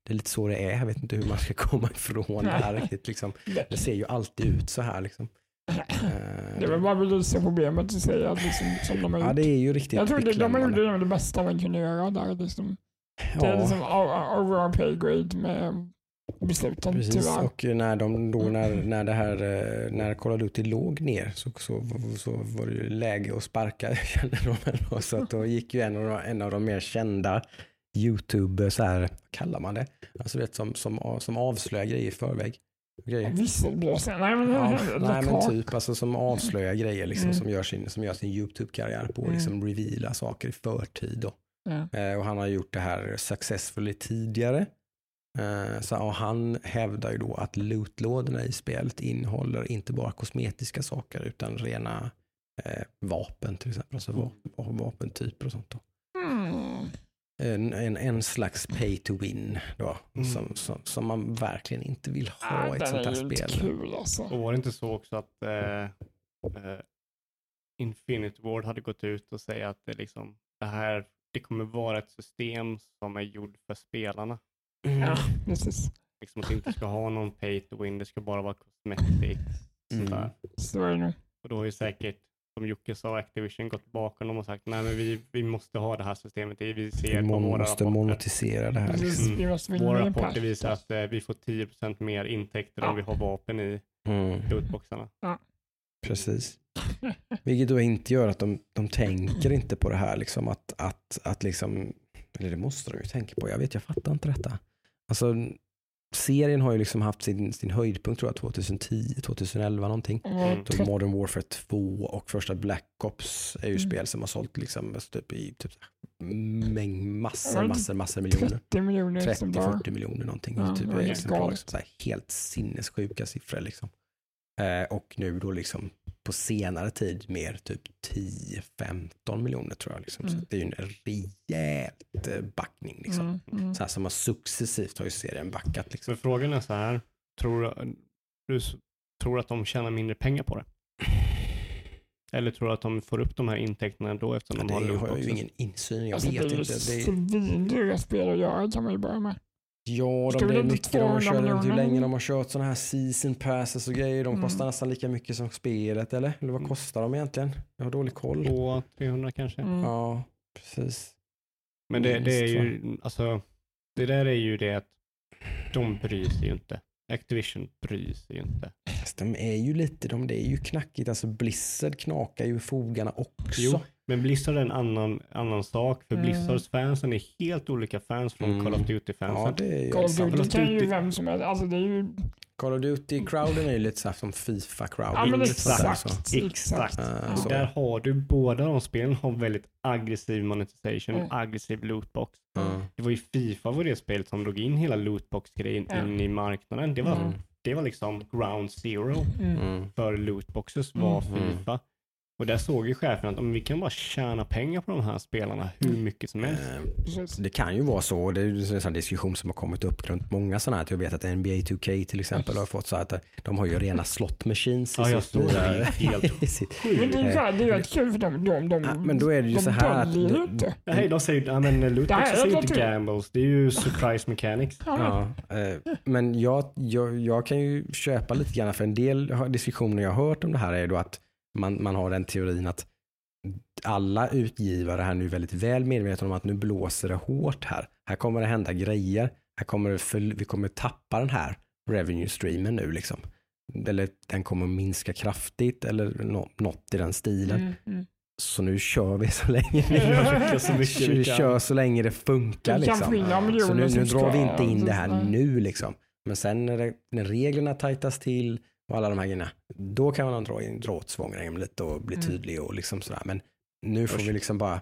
det är lite så det är. Jag vet inte hur man ska komma ifrån det här riktigt. Liksom. Det, ser ju alltid ut så här. Liksom. Eh, det är väl bara belysa problemet och säga att liksom, som de har Ja, gjort. det är ju riktigt Jag tror det, de beklämmande. det bästa man kunde göra där. Liksom. Det är Ja. liksom o- over our pay grade med besluten Precis, tyvärr. och när, de, då, när, när det här, eh, när Call of låg ner så, så, så var det ju läge att sparka. Så att då gick ju en av de, en av de mer kända YouTube, så här, vad kallar man det? Alltså vet, som, som, som avslöjar grejer i förväg. Grejer. Visselblåsare. Nej men, Ja, nej men typ alltså som avslöjar grejer liksom, Mm. som, gör sin, som gör sin YouTube-karriär på att Mm. liksom reveala saker i förtid. Då. Ja. Eh, och han har gjort det här successfully tidigare. Eh, så, och han hävdar ju då att lootlådorna i spelet innehåller inte bara kosmetiska saker utan rena eh, vapen till exempel. Alltså va- va- vapentyper och sånt. Då. Mm. en, en, en slags pay to win då, Mm. som, som, som man verkligen inte vill ha i ett sånt här spel. kul alltså. Och var det inte så också att eh, eh, Infinity Ward hade gått ut och säga att det, liksom, det här det kommer vara ett system som är gjord för spelarna. Mm. Ja, precis. Liksom att det inte ska ha någon pay to win, det ska bara vara cosmetic. Mm. Sådär. Så är det nog. Och då har ju säkert, som Jocke sa, Activision gått bakom dem och sagt nej men vi, vi måste ha det här systemet. Vi ser Vi på må- våra måste rapporter. monetisera det här. Liksom. Mm. vi måste Våra rapporter visar att eh, vi får 10% mer intäkter Ja. om vi har vapen i Mm. lootboxarna. Precis. Vilket då inte gör att de, de tänker inte på det här liksom att, att, att liksom, eller det måste de ju tänka på. Jag vet, jag fattar inte detta. Alltså, serien har ju liksom haft sin, sin höjdpunkt tror jag 2010, 2011 någonting. Mm. Trett- Modern Warfare 2 och första Black Ops är ju Mm. spel som har sålt liksom typ i typ mängd, massor, Ja, massor, massor miljoner. 30 miljoner exemplar. 30-40 miljoner någonting. Ja, typ exemplar, liksom, helt sinnessjuka siffror. Liksom. Eh, och nu då liksom på senare tid mer typ 10-15 miljoner tror jag. Liksom. Så Mm. det är ju en rejält eh, backning. Liksom. Mm, mm. Så här som har successivt har ju serien backat. Liksom. Så frågan är så här, tror du, tror att de tjänar mindre pengar på det? Eller tror du att de får upp de här intäkterna då eftersom Men de det har har jag ju ingen insyn. Jag Alltså, det vet ju inte. Det är, svindyra spel att göra kan man ju börja med. Ja, de, inte mycket de 200 kört, hur länge de har kört sådana här season passes och grejer. De Mm. kostar nästan lika mycket som spelet eller? Eller vad Mm. kostar de egentligen? Jag har dålig koll. 200-300 kanske? Mm. Ja, precis. Men det, det är ju, alltså, det där är ju det att de bryr sig ju inte. Activision bryr sig ju inte. Fast de är ju lite, de, det är ju knackigt. Alltså Blizzard knakar ju i fogarna också. Jo, men Blizzard är en annan, annan sak, för Mm. Blizzards fansen är helt olika fans från Mm. Call of Ja, Duty-fansen. det är ju Call of. Duty kan ju vem som helst. Alltså det är ju... Call of Duty-crowden är ju lite så här som Fifa-crowden. Ja men exakt. Exakt. Eh, Ja. Där har du, båda de spelen har väldigt aggressiv monetization, Mm. aggressiv lootbox. Ja. Det var ju Fifa var det spelet som drog in hela lootbox-grejen Ja. in i marknaden. Det var, Mm. det var liksom ground zero Mm. Mm. för lootboxes var Mm. Fifa. Och där såg ju chefen att om vi kan bara tjäna pengar på de här spelarna hur mycket som helst. Eh. Det kan ju vara så. Det är ju en sån diskussion som har kommit upp runt många sådana här. Jag vet att NBA 2K till exempel har fått så att de har ju rena slot machines i Ja, jag sitt är helt sitt- Men det är ju så här, det är ju kul för dem. De, de, Ja, men då är det ju de så här att- ju inte. Nej, de säger ja, men ju något inte gambles, det är ju surprise mechanics. Ja. Ja, eh, men jag, jag, jag kan ju köpa lite grann för en del diskussioner jag har hört om det här är då att man, man har den teorin att alla utgivare här nu är väldigt väl medvetna om att nu blåser det hårt här. Här kommer det hända grejer. Här kommer det föl- vi kommer tappa den här revenue streamen nu liksom. Eller den kommer att minska kraftigt eller nå- något i den stilen. Mm, mm. Så nu kör vi så länge Vi försöker så mycket vi kör så länge det funkar. Liksom. Så nu, nu drar vi inte in det här Nej. nu liksom. Men sen när, det, när reglerna tajtas till och alla de här grejerna, då kan man dra, in, dra åt svångremmen lite och bli Mm. tydlig och liksom sådär. Men nu får vi liksom bara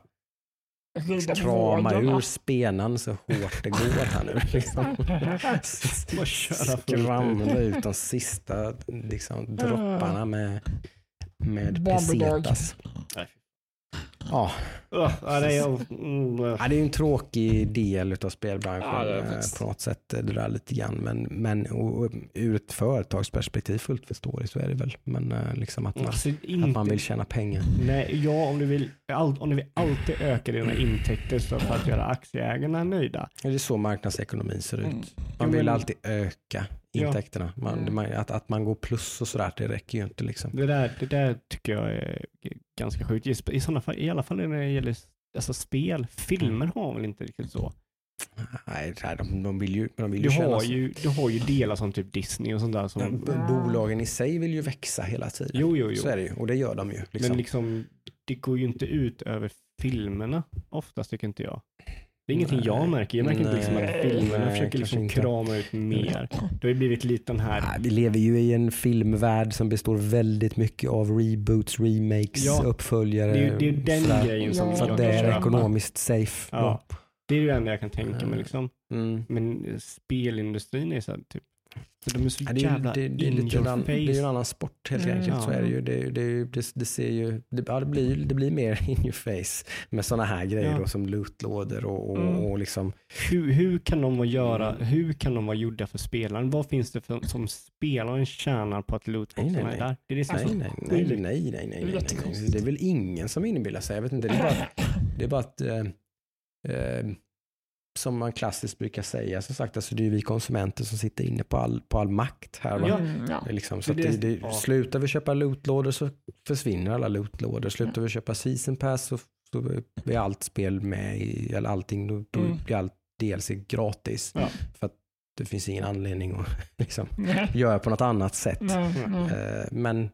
krama ur spenan så hårt det går här nu. Liksom. Skramla ut de sista liksom, dropparna med, med pesetas. Ja, Ja, det är, mm. Ja, det är en tråkig del av spelbranschen Ja, eh, på något sätt. eh, Det där lite grann. Men, men och, och, ur ett företagsperspektiv fullt förståeligt så är det väl. Men eh, liksom att man, Alltså, att inte, man vill tjäna pengar. Nej, ja, om du vill, all, om du vill alltid öka dina intäkter så för att göra aktieägarna nöjda. Det är så marknadsekonomin ser ut. Mm. Man vill alltid öka intäkterna. Man, Mm. man, att, att man går plus och sådär, det räcker ju inte liksom. Det där, det där tycker jag är ganska sjukt. I, i, sådana fall, I alla fall när det gäller alltså spel. Filmer har väl inte riktigt så. Nej, de, de vill ju, de vill ju Du har så- ju, du har ju delar som typ Disney och sånt där. Som, Ja, Bolagen i sig vill ju växa hela tiden. jo, jo, jo. Så är det ju. Och det gör de ju. Liksom. Men liksom, det går ju inte ut över filmerna oftast tycker inte jag. Det är ingenting Nej. jag märker. Jag märker inte liksom att Nej, filmerna försöker liksom krama ut mer. Det har ju blivit lite den här Nej, vi lever ju i en filmvärld som består väldigt mycket av reboots, remakes, Ja, uppföljare. Det är ju det är den sådär. grejen som Ja, jag att det är köpa. ekonomiskt safe. Ja. Det är ju det enda jag kan tänka mig liksom. Mm. Men spelindustrin är så här, typ, de är så det, jävla det, det, in en, det är ju en annan sport helt Mm. enkelt. Så Ja. är det, ju. Det, det, det, det ser ju, det, ja, det, blir, det blir mer in your face med sådana här grejer Ja. då, som lootlådor och, och, Mm. och liksom, Hur, hur kan de vara göra, hur kan de vara gjorda för spelaren? Vad finns det för, som spelaren tjänar på att lootboxarna nej, är där? Det är det som nej, så nej, nej, nej, nej, nej, nej, nej, nej. Det är väl ingen som inbillar sig. Jag vet inte, det är bara, det är bara att eh, eh, som man klassiskt brukar säga, som sagt, alltså det är vi konsumenter som sitter inne på all, på all makt här. Va? Ja. Mm, ja. Liksom, så Det att är det, ja. Slutar vi köpa lootlådor så försvinner alla lootlådor. Slutar vi köpa season pass så, så blir allt spel med i, eller allting, då, då Mm. blir allt DLC gratis. Ja. För att det finns ingen anledning att liksom, göra på något annat sätt. nej, Mm. nej. Eh, men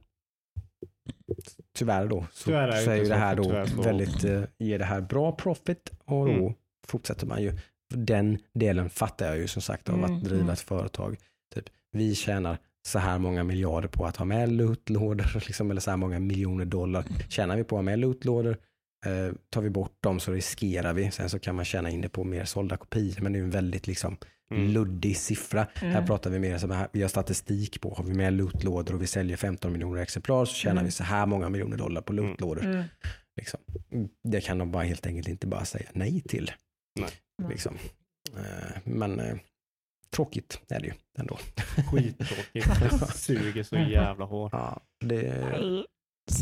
tyvärr då så, Tyvärr är det så är ju det här då väldigt, eh, ger det här bra profit och då Mm. fortsätter man ju. Den delen fattar jag ju som sagt av Mm, att driva mm. ett företag. Typ, vi tjänar så här många miljarder på att ha med lootlådor, liksom, eller så här många miljoner dollar. Tjänar vi på att ha med lootlådor, eh, tar vi bort dem så riskerar vi. Sen så kan man tjäna in det på mer sålda kopior, men det är en väldigt liksom, Mm. luddig siffra. Här Mm. pratar vi mer som här, vi har statistik på, har vi med lootlådor och vi säljer 15 miljoner exemplar så tjänar Mm. vi så här många miljoner dollar på lootlådor. Mm. Liksom. Det kan de bara helt enkelt inte bara säga nej till. Nej. Liksom. Eh, Men eh, tråkigt är det ju ändå. Skittråkigt. Det suger så jävla hårt. Ja, det.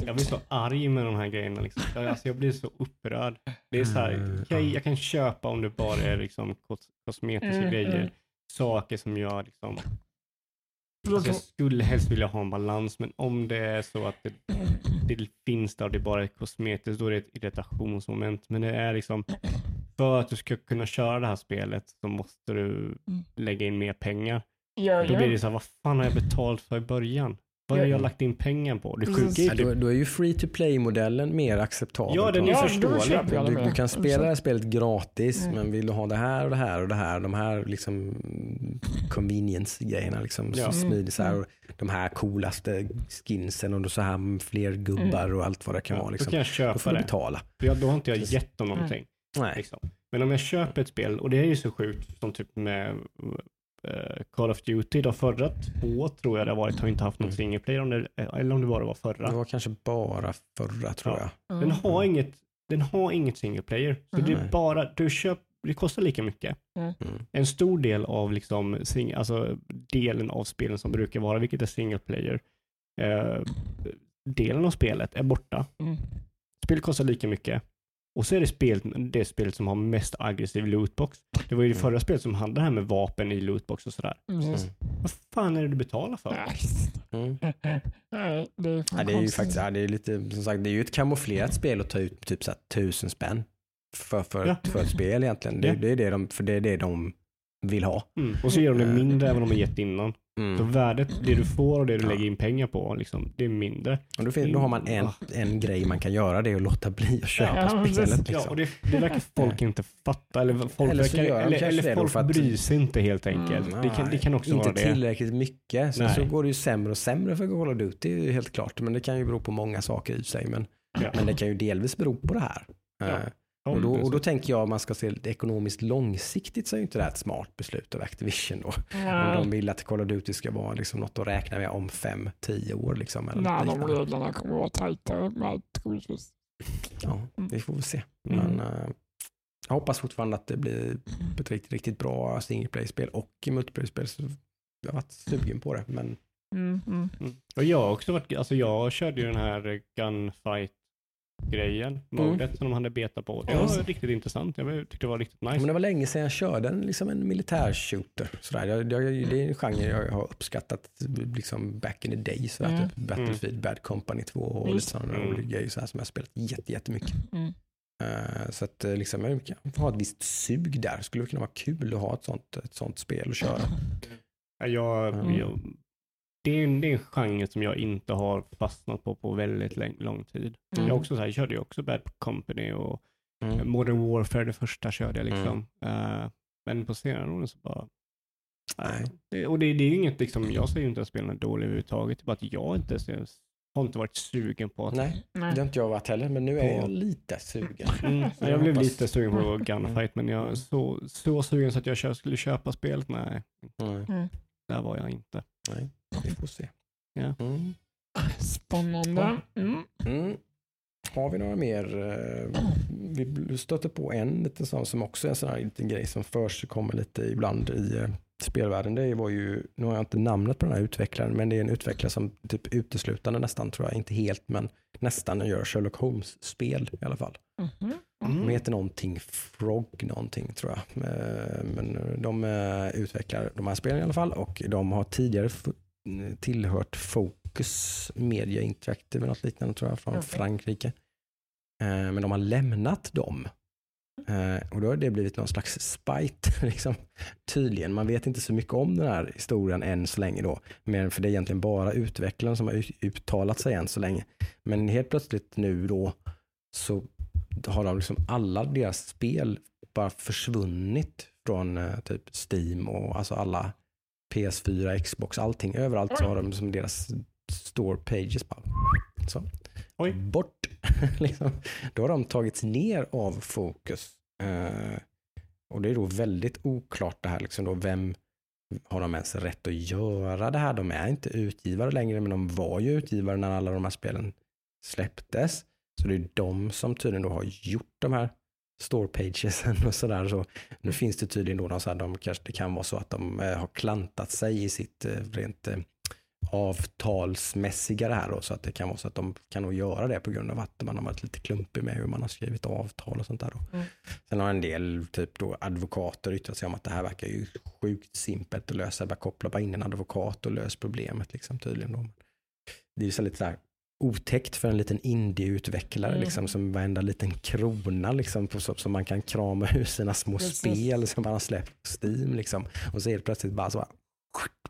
Jag blir så arg med de här grejerna. Liksom. Jag- Alltså, jag blir så upprörd. Det är så här, Mm, jag, ja. jag kan köpa om det bara är liksom kos- kosmetiska Mm, grejer. mm. Saker som jag liksom, Jag alltså, jag skulle helst vilja ha en balans, men om det är så att det, det finns där och det är bara är kosmetiskt, då är det ett irritationsmoment. Men det är liksom, för att du ska kunna köra det här spelet så måste du lägga in mer pengar. Ja, Då ja. blir det så här, vad fan har jag betalt för i början? Vad har Ja. jag lagt in pengar på? Det sjuka är ja, ju då, typ, då är ju free to play-modellen mer acceptabel. Ja, den är Ja, då förståelig. det Du, du kan spela det här spelet gratis, Mm. men vill du ha det här och det här och det här, de här liksom convenience-grejerna, liksom, Ja. så smidigt så här, Mm. och de här coolaste skinsen och då så här med fler gubbar och allt vad det kan ja, vara. då Liksom. kan jag Då köpa får du det. betala. För jag, då har inte jag gett dem någonting. Nej. Liksom. Men om jag köper ett spel, och det är ju så sjukt som typ med eh, Call of Duty, de förra två tror jag det har varit, har inte haft någon Mm. single player, om det, eller om det bara var förra. Det var kanske bara förra tror Ja. jag. Den har inget, den har inget single player. Så det är bara, du köp, det kostar lika mycket. Mm. En stor del av liksom, sing, alltså delen av spelen som brukar vara, vilket är single player, eh, delen av spelet är borta. Mm. Spelet kostar lika mycket. Och så är det spel, det spelet som har mest aggressiv lootbox. Det var ju det Mm. förra spelet som hade det här med vapen i lootbox och sådär. Mm. Vad fan är det du betalar för? Mm. Det är fan Ja, det är ju faktiskt, ja, det är lite, som sagt, det är ju ett kamouflerat spel att ta ut typ så här, tusen spänn för, för, Ja. för ett spel egentligen. Det, Ja. det är det de, för det är det de vill ha. Mm. Och så ger de det mindre än vad de har gett innan. Så Mm. värdet, det du får och det du Ja. lägger in pengar på, liksom, det är mindre. Och då, fin- då har man en, en grej man kan göra, det är att låta bli att köpa Ja, spelet. Ja, Liksom. och det, det verkar folk inte fatta. Eller folk, Eller så verkar, eller, eller folk att- bryr sig inte helt enkelt. Mm. det, kan, det kan också inte vara det. tillräckligt mycket. Sen Nej. så går det ju sämre och sämre för Call of Duty, det är ju helt klart. Men det kan ju bero på många saker i sig. Men, Ja. men det kan ju delvis bero på det här. Ja. Ja, och, då, och då tänker jag om man ska se det ekonomiskt långsiktigt så är ju inte det här ett smart beslut av Activision då. Om Nej, de vill att Call of Duty ska vara liksom något att räkna med om fem, tio år. Liksom, eller Nej, de reglerna kommer att vara tajtare med troligtvis. Ja, vi får väl se. Mm. Men, eh, jag hoppas fortfarande att det blir ett riktigt, riktigt bra single play-spel och multiplayer-spel. Så jag har varit sugen på det. Men Mm, mm. Mm. Och jag har också varit, alltså jag körde ju den här gunfight grejen, modet som de hade beta på. Det var riktigt intressant. Jag tyckte det var riktigt nice. Men det var länge sedan jag körde en, liksom en militär-shooter. Sådär. Jag, jag, det är en genre jag har uppskattat liksom back in the day. Sådär, Mm. typ Battlefield, Bad Company 2 och lite Visst. sådana Mm. grejer så här, som jag har spelat jätte, jättemycket. Mm. Eh, så att eh, liksom, jag kan ha ett visst sug där. Skulle det kunna vara kul att ha ett sånt, ett sånt spel att köra. Ja, Jag, Mm. jag, det, är en, det är en genre som jag inte har fastnat på på väldigt lång, lång tid. Mm. Jag, också, så här, jag körde ju också Bad Company och Mm. Modern Warfare, det första körde jag liksom. Eh, men på senare år så bara... Nej. Det, och det, det är ju inget, liksom, jag säger ju inte att spelen är dåliga överhuvudtaget. Det är bara att jag inte ser, har inte varit sugen på att... Nej, Nej. det har inte jag varit heller, men nu är På- jag lite sugen. Mm, Så jag blev hoppas- lite sugen på Gunfight, men jag är så, så sugen så att jag skulle köpa spelet. Nej. Mm. Mm. där var jag inte. Nej, vi får se. Ja. Mm. Spännande. Mm. Mm. Har vi några mer? eh, Vi stöter på en liten sån som också är en sån här liten grej som förekommer lite ibland i eh, spelvärlden. Det var ju, nu har jag inte namnet på den här utvecklaren, men det är en utvecklare som typ uteslutande nästan tror jag, inte helt, men nästan gör Sherlock Holmes-spel i alla fall. Mhm. De heter någonting Frog någonting tror jag. Eh, Men de eh, utvecklar de här spelen i alla fall och de har tidigare tillhört Focus Media Interactive eller något liknande tror jag från Okej. Frankrike. Eh, Men de har lämnat dem. Och då har det blivit någon slags spite liksom. Tydligen, man vet inte så mycket om den här historien än så länge då. Men för det är egentligen bara utvecklaren som har ut- uttalat sig än så länge. Men helt plötsligt nu då så har de liksom alla deras spel bara försvunnit från eh, typ Steam och alltså alla PS4, Xbox, allting. Överallt så har de som deras store pages bara så. Oj. bort. liksom. Då har de tagits ner av fokus. Eh, och det är då väldigt oklart det här, liksom då, vem har de ens rätt att göra det här? De är inte utgivare längre, men de var ju utgivare när alla de här spelen släpptes. Så det är de som tydligen då har gjort de här store pagesen och sådär. Så nu finns det tydligen då någon så här, de kanske, det kan vara så att de eh, har klantat sig i sitt eh, rent eh, avtalsmässiga det här då, så att det kan vara så att de kan nog göra det på grund av att man har varit lite klumpig med hur man har skrivit avtal och sånt där. Då. Mm. Sen har en del typ då advokater yttrat sig om att det här verkar ju sjukt simpelt att lösa, bara koppla bara in en advokat och lös problemet liksom tydligen. Då. Det är ju så lite så här otäckt för en liten indieutvecklare Mm. liksom, som varenda liten krona liksom, på, så, som man kan krama ur sina små Precis. spel som man har släppt på Steam. Liksom. Och så är det plötsligt bara så bara,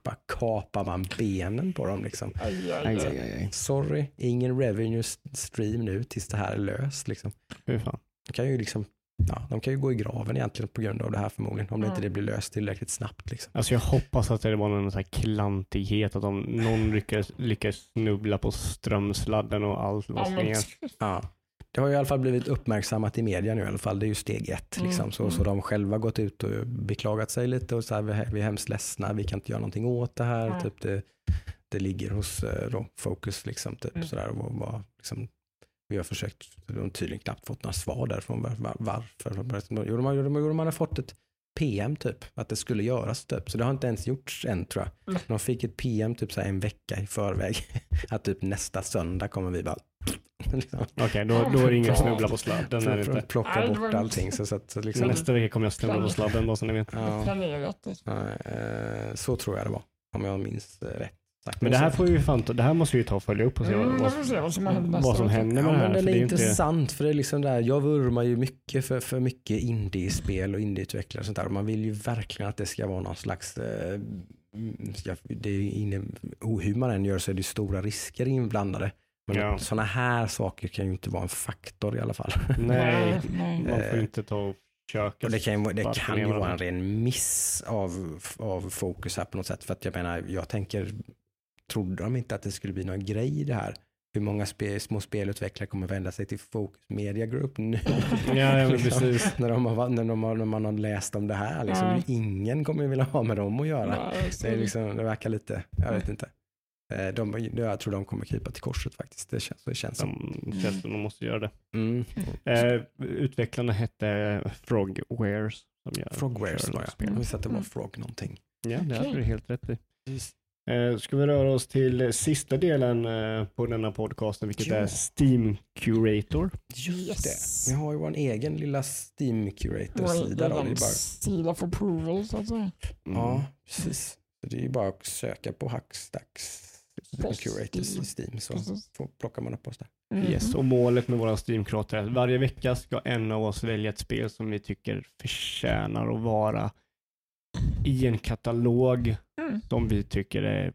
bara kapar man benen på dem. Liksom. Aj, aj, Aj. Sorry, ingen revenue stream nu tills det här är löst. Liksom. Fy fan. De kan ju liksom Ja, de kan ju gå i graven egentligen på grund av det här förmodligen, om det Mm. inte det blir löst tillräckligt snabbt. Liksom. Alltså jag hoppas att det var någon så här klantighet, att om någon lyckas, lyckas snubbla på strömsladden och allt Ja. Det har ju i alla fall blivit uppmärksammat i media nu i alla fall. Det är ju steg ett. Mm, Liksom. Så, så mm. de själva gått ut och beklagat sig lite och så här, vi, är- hemskt ledsna, vi kan inte göra någonting åt det här. Nej. Typ det, det ligger hos eh, då, Focus. Liksom, typ, Mm. så där, och bara, liksom, vi har försökt, de har tydligen knappt fått några svar därifrån. Var, var, varför? Jo, de, har- de, de hade fått ett PM typ, att det skulle göras typ. Så det har inte ens gjorts än tror jag. Mm. De fick ett PM typ så här en vecka i förväg. att typ nästa söndag kommer vi bara liksom, Okej, då, då är det ingen snubbla på sladden. Är inte. plocka bort allting. Så, så, att, så liksom, nästa vecka kommer jag snubbla på sladden bara så ni vet. ja, Planerat. ja, eh, så tror jag det var, om jag minns eh, rätt. Sagt. Men det här får vi ju fan ta, det här måste vi ju ta och följa upp och se Mm, vad, se vad som händer vad som händer Ja, med det här. men den för är det är inte- intressant för det är liksom där, jag vurmar ju mycket för, för mycket indiespel och indieutvecklare och sånt där. Och man vill ju verkligen att det ska vara någon slags, eh, ska, det är inne, hur man än gör så är det ju stora risker inblandade. Men Ja. sådana här saker kan ju inte vara en faktor i alla fall. Nej, man får inte ta och köka. Och det kan, ju- det kan ju vara en ren miss av, av fokus här på något sätt. För att jag menar, jag tänker, trodde de inte att det skulle bli någon grej i det här? Hur många spe, små spelutvecklare kommer vända sig till Focus Media Group nu? Ja, ja men Liksom, precis. när, de har, när, de har, när man har läst om det här. Liksom, Ja. Ingen kommer vilja ha med dem att göra. Så Det, är liksom, det verkar lite, jag vet inte. Eh, De, jag tror de kommer krypa till korset faktiskt. Det känns, det känns som. De känns som de måste göra det. Mm. Eh, utvecklarna hette Frogwares. Frogwares var jag. Jag visste att det var Mm. Frog någonting. Ja, det hade Okej. du helt rätt i. Eh, ska vi röra oss till eh, sista delen eh, på denna podcasten, vilket Ja. är Steam Curator. Just Yes. det. Vi har ju vår egen lilla Steam Curator-sida. Är bara, Sida för approval så att säga. Mm. Ja, precis. Så det är ju bara att söka på Hackstacks. Curators i Steam så Precis. får, plockar man upp oss där. Mhm. Yes, och målet med våra Steam Curator är att varje vecka ska en av oss välja ett spel som vi tycker förtjänar att vara i en katalog Mm. som vi tycker är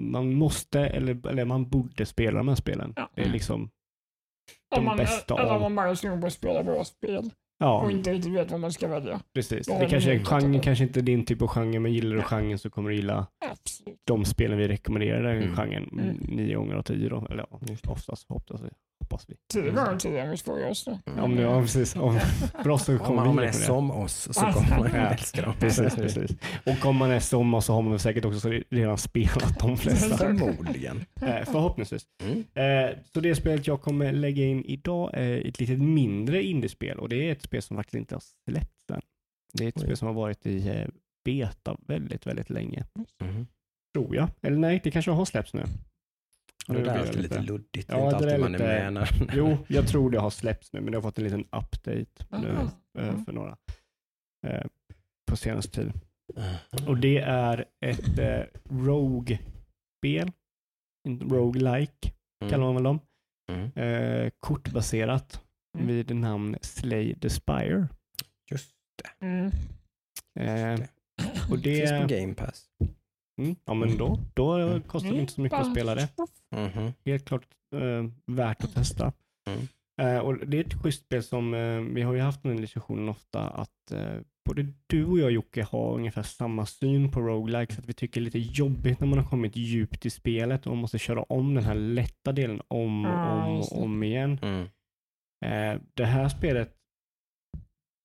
man måste eller, eller man borde spela de här spelen. Ja. Det är liksom, De Om man, bästa eller av- om man bara är att spela bra spel ja, och inte riktigt vet vad man ska välja. precis. Det kanske är katalog. kanske inte din typ av genre, men gillar du genren så kommer du gilla Absolut. de spelen vi rekommenderar den Mm. genren Mm. nio gånger av tio då. Eller ja, oftast hoppas vi. hoppas vi. Tio gånger tillgängligt för oss då. Mm. Om nu, ja, precis. Om, för oss så Om kommer man, om man är som oss så kommer man älska dem. Precis, precis. Och om man är som oss så har man väl säkert också redan spelat de flesta. Förmodligen. Eh, förhoppningsvis. Mm. Eh, så det spelet jag kommer lägga in idag är ett lite mindre indiespel och det är ett spel som faktiskt inte har släppts än. Det är ett Oj. spel som har varit i eh, beta väldigt, väldigt länge. Mm. Tror jag. Eller nej, det kanske har släppts nu. Och det Nu där är alltid lite luddigt. Det Ja, är inte det alltid är man är med när... Jo, jag tror det har släppts nu, men det har fått en liten update nu, eh, Mm. för några eh, på senaste tid. Och det är ett eh, Rogue-spel. Rogue-like kallar man väl dem. Mm. Eh, kortbaserat Mm. vid namn Slay the Spire. Just Mm. Eh, det. och Det finns på det, Game Pass. Mm, ja men då, då Mm. kostar det inte så mycket att spela det. Mhm. Helt klart eh, värt att testa. Mm. Eh, och det är ett schysst spel som, eh, vi har ju haft den diskussionen ofta, att eh, både du och jag Jocke har ungefär samma syn på roguelikes, att vi tycker det är lite jobbigt när man har kommit djupt i spelet och man måste köra om den här lätta delen om och om och om igen. Mm. Eh, det här spelet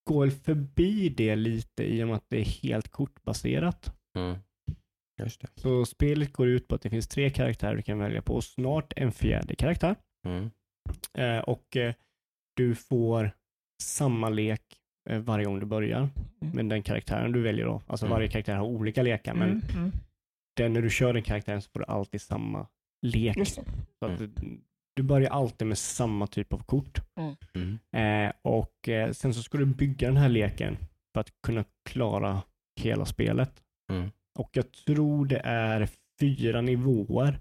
går förbi det lite i och med att det är helt kortbaserat. Mm. Just det. Så spelet går ut på att det finns tre karaktärer du kan välja på och snart en fjärde karaktär. Mm. Eh, och eh, du får samma lek eh, varje gång du börjar. Mm. Men den karaktären du väljer då, alltså Mm. varje karaktär har olika lekar, men Mm. Mm. den, när du kör den karaktären så får du alltid samma lek. Så att du, du börjar alltid med samma typ av kort. Mm. Eh, och eh, sen så ska du bygga den här leken för att kunna klara hela spelet. Mm. Och jag tror det är fyra nivåer,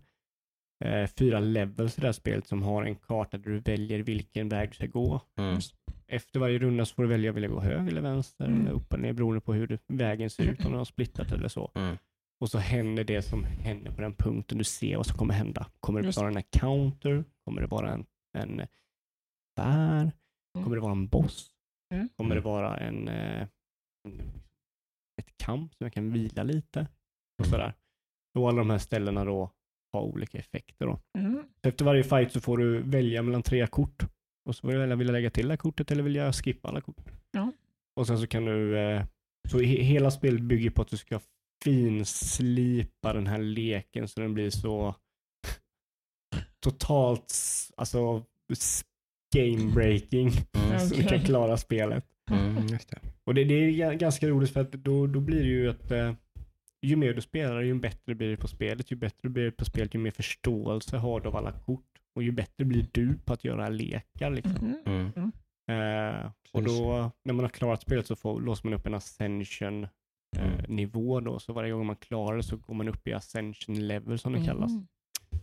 eh, fyra levels i det här spelet som har en karta där du väljer vilken väg du ska gå. Mm. Efter varje runda så får du välja, vill jag gå höger eller vänster, Mm. eller upp eller ner beroende på hur vägen ser ut, om den har splittat eller så. Mm. Och så händer det som händer på den punkten du ser vad som kommer hända. Kommer det vara en counter? Kommer det vara en, en bär? Kommer det vara en boss? Mm. Kommer det vara en, eh, en kamp som jag kan vila lite? Och sådär. Och alla de här ställena då har olika effekter. Då. Mm. Så efter varje fight så får du välja mellan tre kort. Och så får du välja, vill jag lägga till det här kortet eller vill jag skippa alla kort? Ja. Och sen så kan du, eh, så he, hela spelet bygger på att du ska finslipa den här leken så den blir så totalt, alltså game breaking. Mm. Så du kan klara spelet. Mm. Just det. Och det, det är ga- ganska roligt för att då, då blir det ju att eh, ju mer du spelar, ju bättre blir det på spelet. Ju bättre blir det på spelet, ju mer förståelse har du av alla kort. Och ju bättre blir du på att göra lekar. Liksom. Mm. Mm. Eh, och då, när man har klarat spelet så får, låser man upp en ascension eh, Mm. nivå då. Så varje gång man klarar det så går man upp i ascension level som det kallas.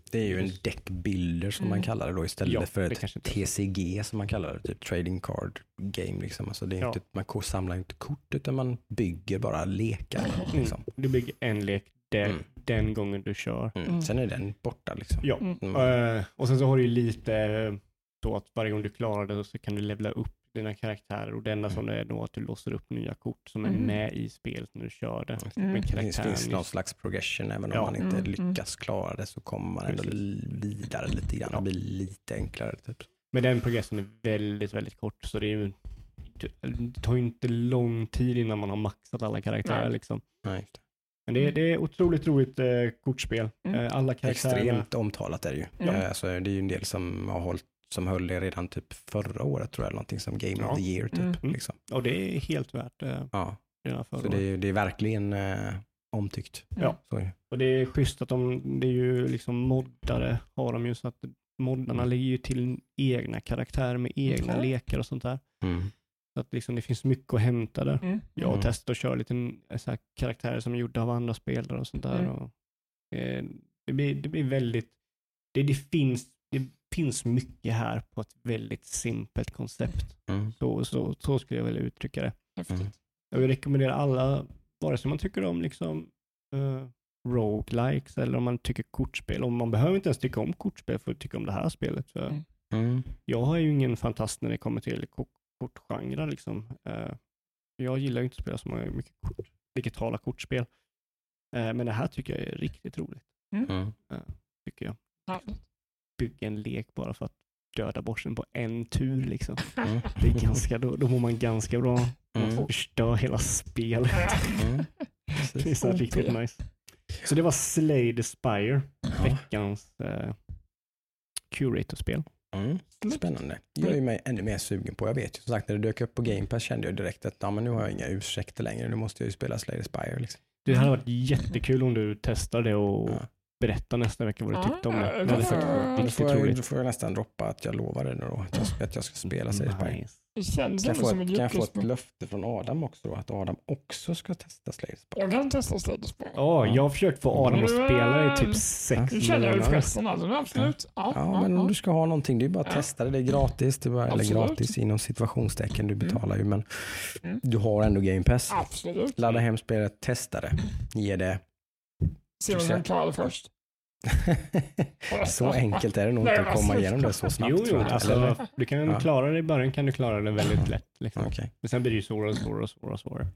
Mm. Det är ju en deckbuilder som man Mm. kallar det då istället Ja, för ett. TCG som man kallar det, typ trading card game. Liksom. Alltså det är Ja. inte, man samlar inte kort utan man bygger bara lekar. Liksom. Du bygger en lek den, Mm. den gången du kör. Mm. Mm. Sen är den borta. Liksom. Ja. Mm. Mm. Eh, och sen så har du ju lite eh, så att varje gång du klarar det så kan du levla upp dina karaktärer och det enda som är då att du låser upp nya kort som är Mm. med i spelet när du kör det. Mm. Men Det finns, finns någon slags progression. Även Ja. om man inte Mm, mm. lyckas klara det så kommer man ändå vidare lite grann. Ja. Det blir lite enklare. Typ. Men den progressen är väldigt, väldigt kort så det, är ju, det tar ju inte lång tid innan man har maxat alla karaktärer. Nej. Liksom. Nej, det. Men det, är- det är otroligt roligt eh, kortspel. Mm. Eh, alla karaktärerna. Extremt omtalat är det ju. Ja. Eh, Så det är ju en del som har hållit som höll det redan typ förra året tror jag, någonting som Game Ja. of the Year typ. Mm. Liksom. Och det är helt värt eh, Ja. redan förra Så det är, det är verkligen eh, omtyckt. Ja. Så är det. Och det är schysst att de, det är ju liksom moddare har de ju så att moddarna Mm. lägger ju till egna karaktärer med egna Okej. lekar och sånt där. Mm. Så att liksom det finns mycket att hämta där. Mm. Jag har Mm. testat att köra lite eh, så här karaktärer som är gjorda av andra spelare och sånt där. Mm. Och, eh, det, blir, det blir väldigt, det, det, finns, det finns mycket här på ett väldigt simpelt koncept. Mm. Så, så, så skulle jag vilja uttrycka det. Mm. Jag vill rekommendera alla, vare sig man tycker om liksom uh, roguelikes eller om man tycker kortspel. Och man behöver inte ens tycka om kortspel för att tycka om det här spelet. För Mm. Mm. Jag är ju ingen fantast när det kommer till ko- kortgenrer. Liksom. Eh, jag gillar ju inte att spela så många mycket kort, digitala kortspel. Eh, men det här tycker jag är riktigt roligt. Mm. Tycker jag. Härligt. Bygga en lek bara för att döda bossen på en tur liksom. Mm. Det är ganska, då, då mår man ganska bra. Man Mm. förstör hela spelet. Mm. Det är så riktigt nice. Så det var Slay the Spire, Ja. veckans eh, Curator-spel. Mm. Spännande. Gör ju mig ännu mer sugen på. Jag vet ju som sagt när det dök upp på Game Pass kände jag direkt att ja, men nu har jag inga ursäkter längre. Nu måste jag ju spela Slay the Spire. Liksom. Det hade varit jättekul om du testar det och Ja. Berättar nästa vecka vad du Ja, tyckte om det. ja, Det hade faktiskt riktigt får, jag, då roligt. får jag nästan droppa att jag lovar det nu då. Att jag, att jag ska spela Slay. Nice. Det känns Kan jag, få som ett, kan jag få ett löfte från Adam också då? Att Adam också ska testa Slay? Jag kan testa Sledespel. Ja, jag har försökt få Adam att spela i typ Mm. sex Nu känner jag ju pressen alltså, absolut. Ja, Ja, men om du ska ha någonting, det är bara att Ja. testa det. Det är gratis. Det är bara, eller gratis inom situationstecken. Du betalar ju, men Mm. du har ändå Game Pass. Absolut. Ladda hem spelet, testa det. Ge det. Se om jag klarar det först. så enkelt är det nog inte att komma alltså- igenom det så snabbt. Jo, jo, alltså, du kan Ja. klara det i början kan du klara det väldigt lätt. Liksom. Okej. Men sen blir det ju svårare och svårare och svårare. Och svårare.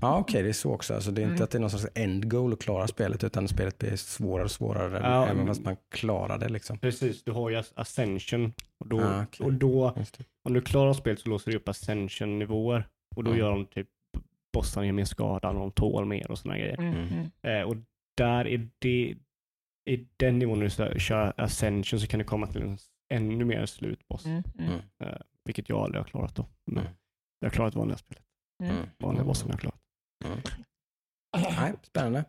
Ja, okej, det är så också. Alltså, det är inte Mm. att det är någon slags end goal att klara spelet, utan spelet blir svårare och svårare, Ja, även mm. fast man klarar det. Liksom. Precis, du har ju Ascension. Och då, Ah, okej. och då om du klarar spelet så låser du upp Ascension-nivåer. Och då Mm. gör de typ bossarna ger mer skada och de tål mer och sådana grejer. Mm. Mm. Mm. Eh, och där är det, i den nivån när du kör Ascension så kan du komma till en ännu mer slutboss. Mm. Mm. Mm. Vilket jag aldrig har klarat då. Men Mm. jag har klarat vanliga spelet. Mm. Mm. Vanliga bossen har jag klarat. Mm. Nej, spännande.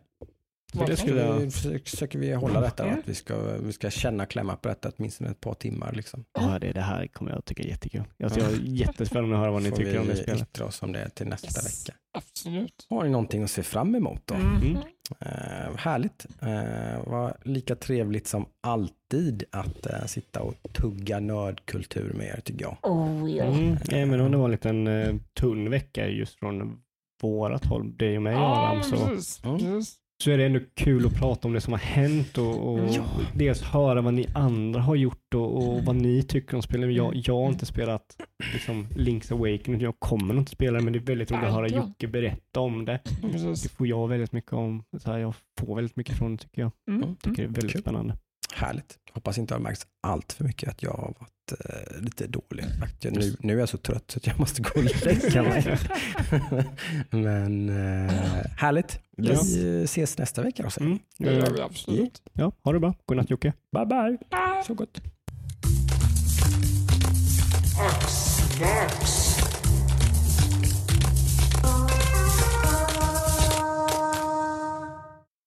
Vad det skulle försöker, vi hålla detta att vi ska, vi ska känna klämma på detta åtminstone ett par timmar. Liksom. Ja, det, det här kommer jag tycka är jättekul. Alltså, jag är jättespännande att höra vad ni Får tycker om det vi spelet. yttra oss om det till nästa Yes. vecka. Absolut. Har ni någonting att se fram emot då? Mm. Eh, härligt. Eh, var lika trevligt som alltid att eh, sitta och tugga nördkultur med er tycker jag. Oh ja. Mm. Även om det var en liten uh, tunn vecka just från vårat håll, dig och mig Adam, så, precis. Mm. precis. Så är det ändå kul att prata om det som har hänt och, och Ja. dels höra vad ni andra har gjort och, och vad ni tycker om spelet. Jag, jag har inte spelat liksom, Link's Awakening, jag kommer inte spela det, men det är väldigt roligt att höra. Jocke berätta om det. Det precis. får jag väldigt mycket om. Så här, jag får väldigt mycket från det tycker jag. Mm. Tycker det är väldigt Kul. spännande. Härligt. Hoppas inte det har märkts allt för mycket att jag har varit eh, lite dålig. Att jag, nu, nu är jag så trött så att jag måste gå och lägga mig. Men eh, härligt. Vi Yes. eh, ses nästa vecka då. säger Mm. Det gör vi absolut. Ja, ha det bra. Godnatt Jocke. Bye bye. Ah. Så gott. Snacks.